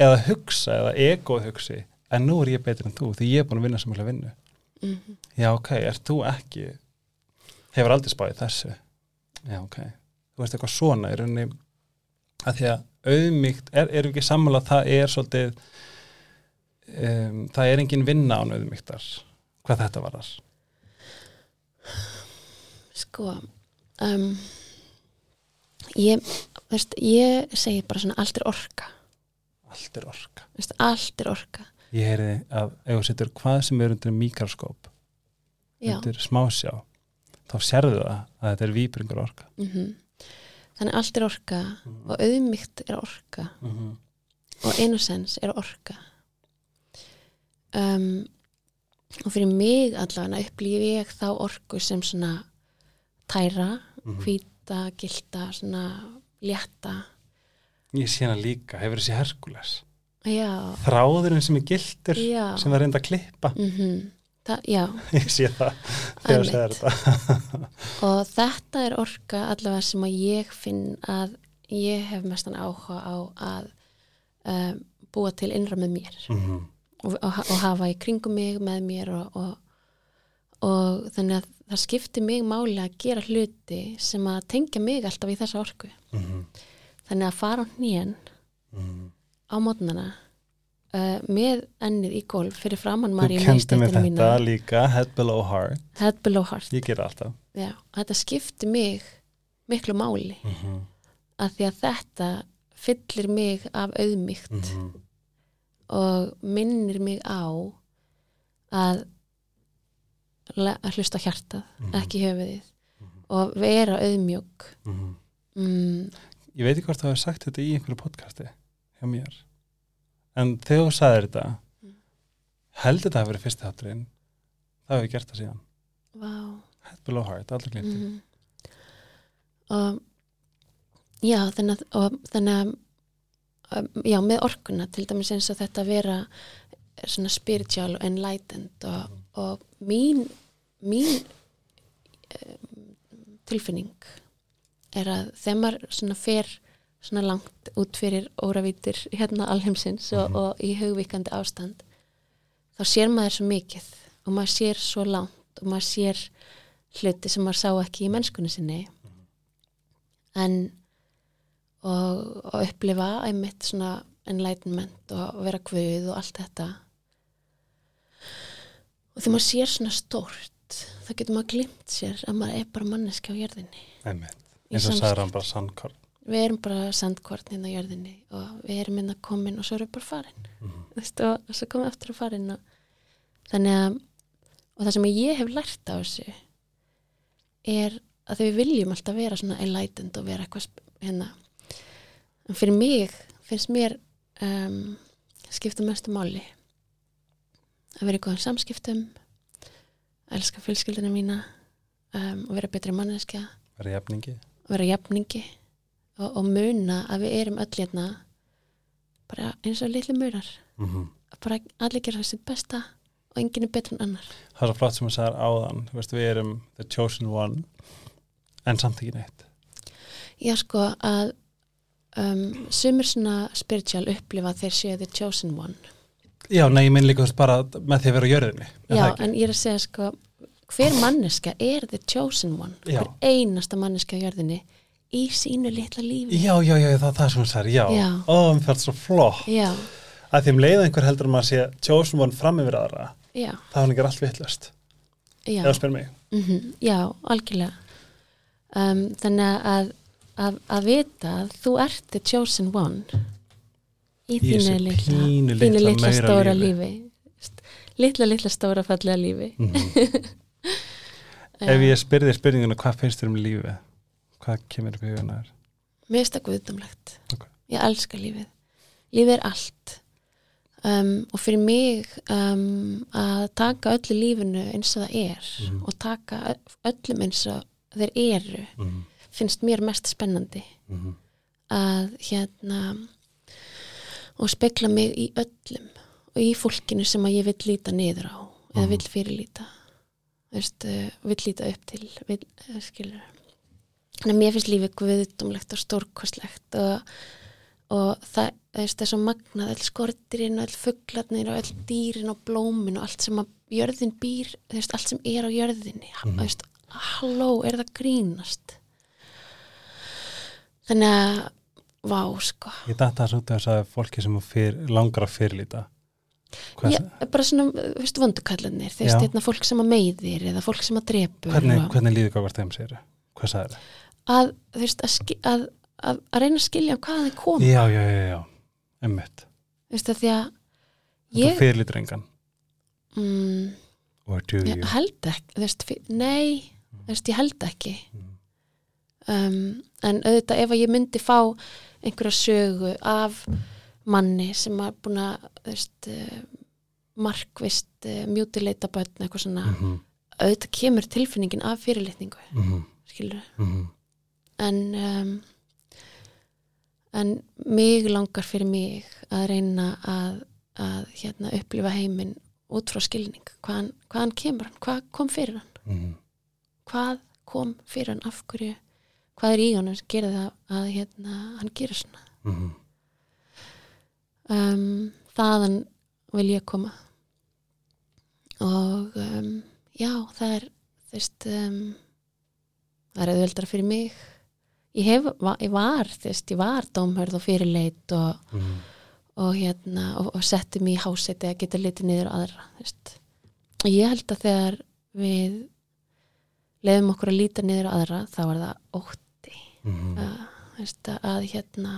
eða hugsa eða egoð hugsi en nú er ég betur en þú því ég er búin að vinna sem vilja vinnu. Mm já ok, er þú ekki hefur aldrei spáðið þessu? Já ok, þú veist eitthvað svona í rauninni að því að auðmíkt, er, er ekki sammála að það er svolítið um, það er engin vinna án auðmíktar hvað þetta varar Sko um, ég, veist, ég segi bara svona allt er orka. Allt er orka. Veist, allt er orka. Ég heyri að ef þú setur hvað sem er undir mikroskóp Já, undir smásjá þá sérðu það að þetta er víbringur orka. Mm þannig allt er orka og auðmygt er orka. Mm -hmm. og innocence er orka. Um, og fyrir mig allavega upplýfi ég þá orku sem svona tæra, Mhm. hvíta, gilda svona létta. Ég sé hana líka, hefur þessi Herkules já, þráðurinn sem er gildur Já. sem var reynd að klippa. Mm það, já. Ég sé það þegar segir Einmitt. þetta. Og þetta er orka allavega sem að ég finn að ég hef mestan áhuga á að um, búa til innra með mér. Mm og, og, og hafa í kringum mig með mér og, og, og þannig að það skiptir mig máli að gera hluti sem að tengja mig alltaf í þessa orku -hmm. þannig að fara á hnén Mm. á mótnana uh, með ennið í golf fyrir framann þú Maríu kendi mig þetta mína líka head below heart, head below heart ég ger alltaf Já, þetta skiptir mig miklu máli mm -hmm. að því að þetta fyllir mig af auðmygt Mhm. Og minnir mig á að, að hlusta á hjartað, Mhm. ekki höfuðið og vera auðmjög Mhm. mm, ég veit ekki hvort þú hefur sagt þetta í einhverju podcasti hjá mér en þegar þú sagðir þetta Mm. heldur þetta að vera fyrsti þátturinn það hefur gert það síðan. Vá. Head below heart, aldrei glinti mm og já, þannig að, og, þannig að já, með orkuna til dæmis eins og þetta að vera svona spiritual og enlightened og, og mín mín um, tilfinning er að þegar maður svona fer svona langt út fyrir óravítir hérna alheimsins og, Mhm. og í hugvíkandi ástand þá sér maður svo mikið og maður sér svo langt og maður sér hluti sem maður sá ekki í mennskunni sinni en og, og upplifa einmitt svona enlightenment og vera kvöð og allt þetta. Og þegar maður sér svona stórt þá getur maður glimt sér að maður er bara manneski á jörðinni. Einmitt. Eins og sagði hann bara sandkorn. Við erum bara sandkvort hérna á jörðinni og við erum hérna komin og svo erum við bara farin. Mhm. Þú veist, og, og svo komum við aftur að farin og þannig að og það sem ég hef lært á þessu er að við viljum alltaf vera svona enlightened og vera eitthvað hérna en fyrir mig finnst mér um, skipta mestu máli að vera í góðum samskiptum elska fjölskyldina mína um, og vera betri manneskja. Verið jafningi. Og vera jafningi og, og muna að við erum öll hérna bara eins og litli murar. Mm -hmm. bara allir gera sitt besta og enginn er betur en annar. Það er svo flott sem hann sagði áðan Þú veist, við erum the chosen one en samt ekki neitt. Já sko að um, sumir svona spiritual upplifa þeir séu the chosen one. Já, nei, ég minn líka veist, bara með því að vera á jörðinni Já það en ég er að segja sko hver manneska er the chosen one? Já. hver einasta manneska á jörðinni í sínu litla lífi. Já, já, já, það, það er hann sagði, já, ó, mér fælt svo flott. Já, að því um leið einhver heldur um að sé chosen one fram yfir aðra, já, það er ekki allt vittlust já. mm Já, algjörlega. Um, Þannig að, að að vita að þú ert the chosen one í þínu litla, stóra lífi. lífi, litla litla stóra fallega lífi Mhm. ef ég spyrði spurninguna hvað finnst þér um lífið hvað kemur upp í hugana þér Mér finnst það guðdumlegt Ok. Ég elska lífið Lífið er allt um, og fyrir mig um, að taka öllu lífinu eins og það er Mhm. og taka öllum eins og þeir eru mm -hmm. Finnst mér mest spennandi. Að hérna og spekla mig í öllum og í fólkinu sem að ég vil líta niður á eða Mhm. vil fyrirlíta. Veist, uh, vil líta upp til vil, uh, skilur en mér finnst lífið guðdómlegt og stórkostlegt og, og það, veist, er svo magnað öll skortirinn og öll fugglarnir og öll dýrin og blómin og allt sem að jörðin býr, veist, allt sem er á jörðinni. Veist, halló, er það grínast þannig að vá, sko. Ég datta þess út af þess að fólki sem fyr, langar að fyrirlíta. Hvað, Já, bara svona, þú veist, vondukallanir þú veist, hérna fólk sem að meiðir eða fólk sem að drepur hvernig, hvernig líður hvað þeim sér? Hvað sagði það? að, þú veist, að, að, að, reyna að skilja hvað þið kom Já, já, já, já, emmitt þú veist, að því að Þú ég, fyrirlítur engan? Mm, Or do ég you? held ekki þú veist, nei, þú veist, ég held ekki. Mm. Um, en auðvitað ef að ég myndi fá einhverja sögu af manni sem er búin að veist, uh, markvist uh, mjútileita börn eitthvað svona, Mhm, auðvitað kemur tilfinningin af fyrirlitningu, mhm, skilur mhm, en um, en mig langar fyrir mig að reyna að, að hérna, upplifa heiminn út frá skilning. Hvaðan, hvaðan kemur hann, hvað kom fyrir hann? Mhm, hvað kom fyrir hann? Af hverju hvað er í hann sem gerir það að hérna, hann gerir svona mhm. um, þaðan vil ég koma og um, já, það er þú veist um, það er auðveldara fyrir mig ég hef, va, ég var þú veist, ég var dómhörð og fyrirleit og, mhm. og hérna og, og setti mig í háseti að geta litið niður aðra þú veist. og ég held að þegar við leiðum okkur að líta niður aðra þá var það ótti Mhm. að, að hérna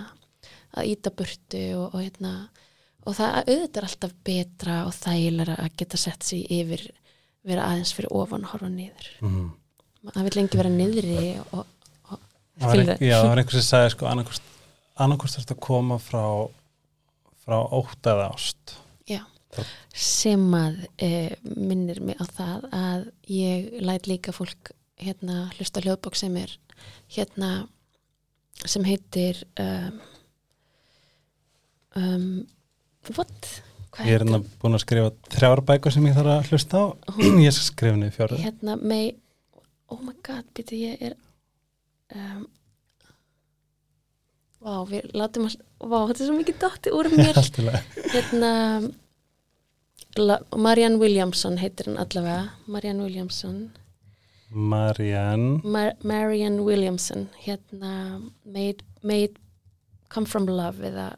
að íta burtu og, og hérna og það auðvitað er alltaf betra og þægilega að geta sett sig yfir vera aðeins fyrir ofan horfa niður Mhm. það vil lengi vera niðri og, og Það skilur ein- Já, það var einhver sem sagði sko annarkost er þetta að koma frá frá ótt eða ást Já, Það- sem að e, minnir mig á það að ég læt líka fólk hérna hlusta hljóðbók sem er hérna sem heitir um, um, what? Hvað Ég er hérna búin að skrifa þrjár bækur sem ég þarf að hlusta á. Ég skal skrifa niður fjóra Hérna með oh my god, býtu ég er um, Vá, við látum að Vá, þetta er svo mikið dotti úr mér. Hérna La, Marianne Williamson heitir hann allavega Marianne Williamson Marianne. Mar Marianne Williamson hérna made, made come from love eða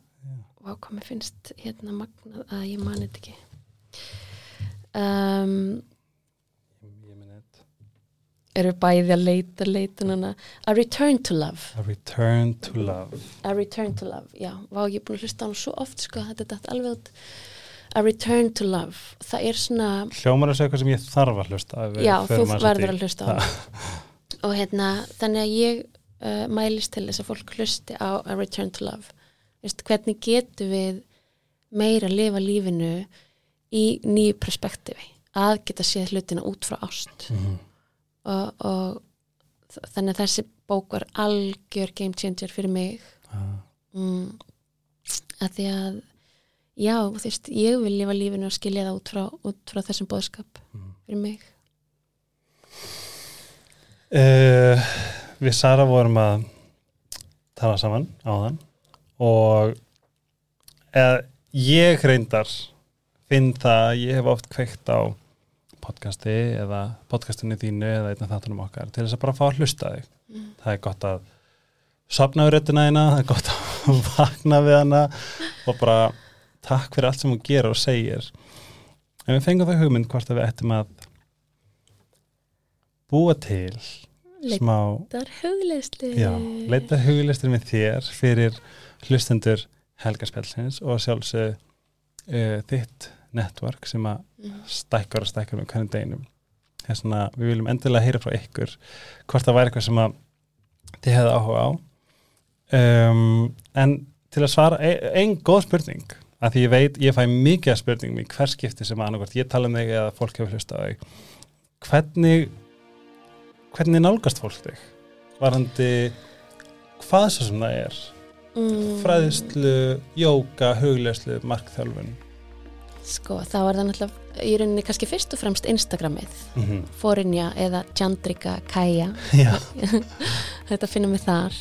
mér finnst hérna magnað að ég mani þetta ekki. Um, Ég minn þetta. eru bæði að leita hana A Return to Love. A Return to Love. A Return to Love, já, vá ég er búin að hlusta á hann svo oft sko, þetta er alveg út A Return to Love, það er svona Hljómar þessu eitthvað sem ég þarf að hlusta já, þú verður að hlusta á og hérna, þannig að ég uh, mælist til þess að fólk hlusti á A Return to Love. Vist, hvernig getum við meira að lifa lífinu í nýju perspektífi að geta séð hlutina út frá ást. Mhm. og, og þ- þannig að þessi bók var algjör game changer fyrir mig. Ah. mm, að því að já, þú veist, ég vil lifa lífinu og skilja það út frá, út frá þessum bóðskap Mhm. fyrir mig Uh, við Sara vorum að tala saman á þann og eða, ég reyndar finn það að ég hef oft kveikt á podcasti eða podcastinu þínu eða einna þáttunum okkar til þess að bara fá að hlusta þig mm. það er gott að sopna við röddina hérna, það er gott að vakna við hana og bara takk fyrir allt sem hún gerir og segir. En við fengum það hugmynd hvort að við ættum að búa til er hugleðslu já, leita huglistur með þér fyrir hlustendur helgarspjallsins og sjálfsög uh, þitt network sem að mm. stækkar og stækkar með hvernig deginum. Þess að við viljum endilega heyra frá ykkur hvort það væri eitthvað sem að þið hefði áhuga á. Um, en til að svara e- ein góð spurning að því ég veit, ég fæ mikið af spurningum í hver skipti sem annarkvort ég tala um þig eða fólk hefur hlusta á þig. Hvernig hvernig nálgast fólk þig? Varandi hvað svo sem það er. Mm. fræðislu, jóka, hugleyslu, markþjálfun. Sko, þá er það náttúrulega í rauninni kannski fyrst og fremst Instagramið. Mm -hmm. Forinja eða Chandrika Kaja þetta finnum við þar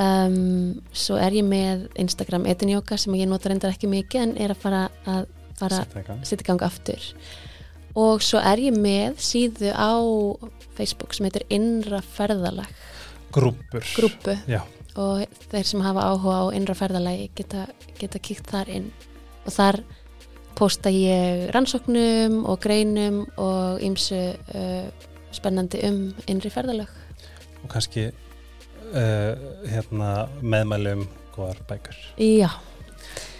um, svo er ég með Instagram etinjóka sem ég nota reyndar ekki mikið en er að fara að fara setja gang. aftur. Og svo er ég með síðu á Facebook sem heitir Innra ferðalag. Grúpur grúpu Já. og þeir sem hafa áhuga á innra ferðalagi geta, geta kíkt þar inn. Og þar posta ég rannsóknum og greinum og ýmsu uh, spennandi um innri ferðalag og kannski uh, hérna, meðmælum góðar bækur. Já,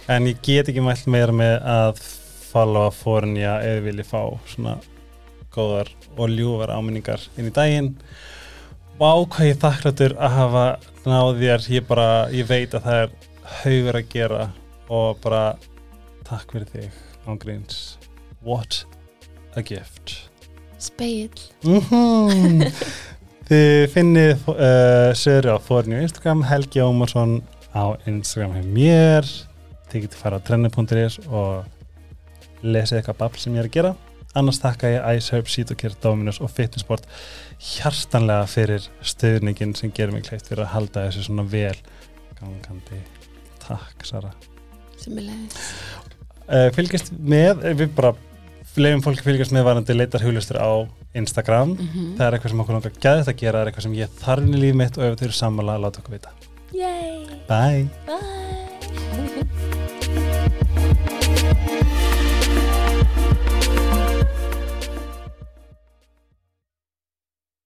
en ég get ekki mælt meira með að followa fórnja eða vilji fá svona góðar og ljúfar áminningar inn í daginn. Ég er þakklættur að hafa náð þér, ég bara, ég veit að það er haugur að gera og bara takk fyrir þig ángríns. What a gift. Speil mm Þið finnið uh, sögur á fórnju á Instagram Helgi Ómarsson á Instagram hjá mér. Þið getur fara á trenni.is og lesið eitthvað babl sem ég er að gera. Annars þakka ég Iceherb, Sítokir, Dominus og Fitnessport hjartanlega fyrir stöðningin sem gerir mig kleift fyrir að halda þessu svona vel gangandi. Takk Sara. Sem er leiðis uh, fylgjast með, eh, við bara leifum fólki fylgjast með varandi leitar huglistur á Instagram. Mm það er eitthvað sem okkur langar gæðist að gera það er eitthvað sem ég þarf inn í líf mitt og ef þau eru sammála, láta okkur vita. Yay, Bye. Bye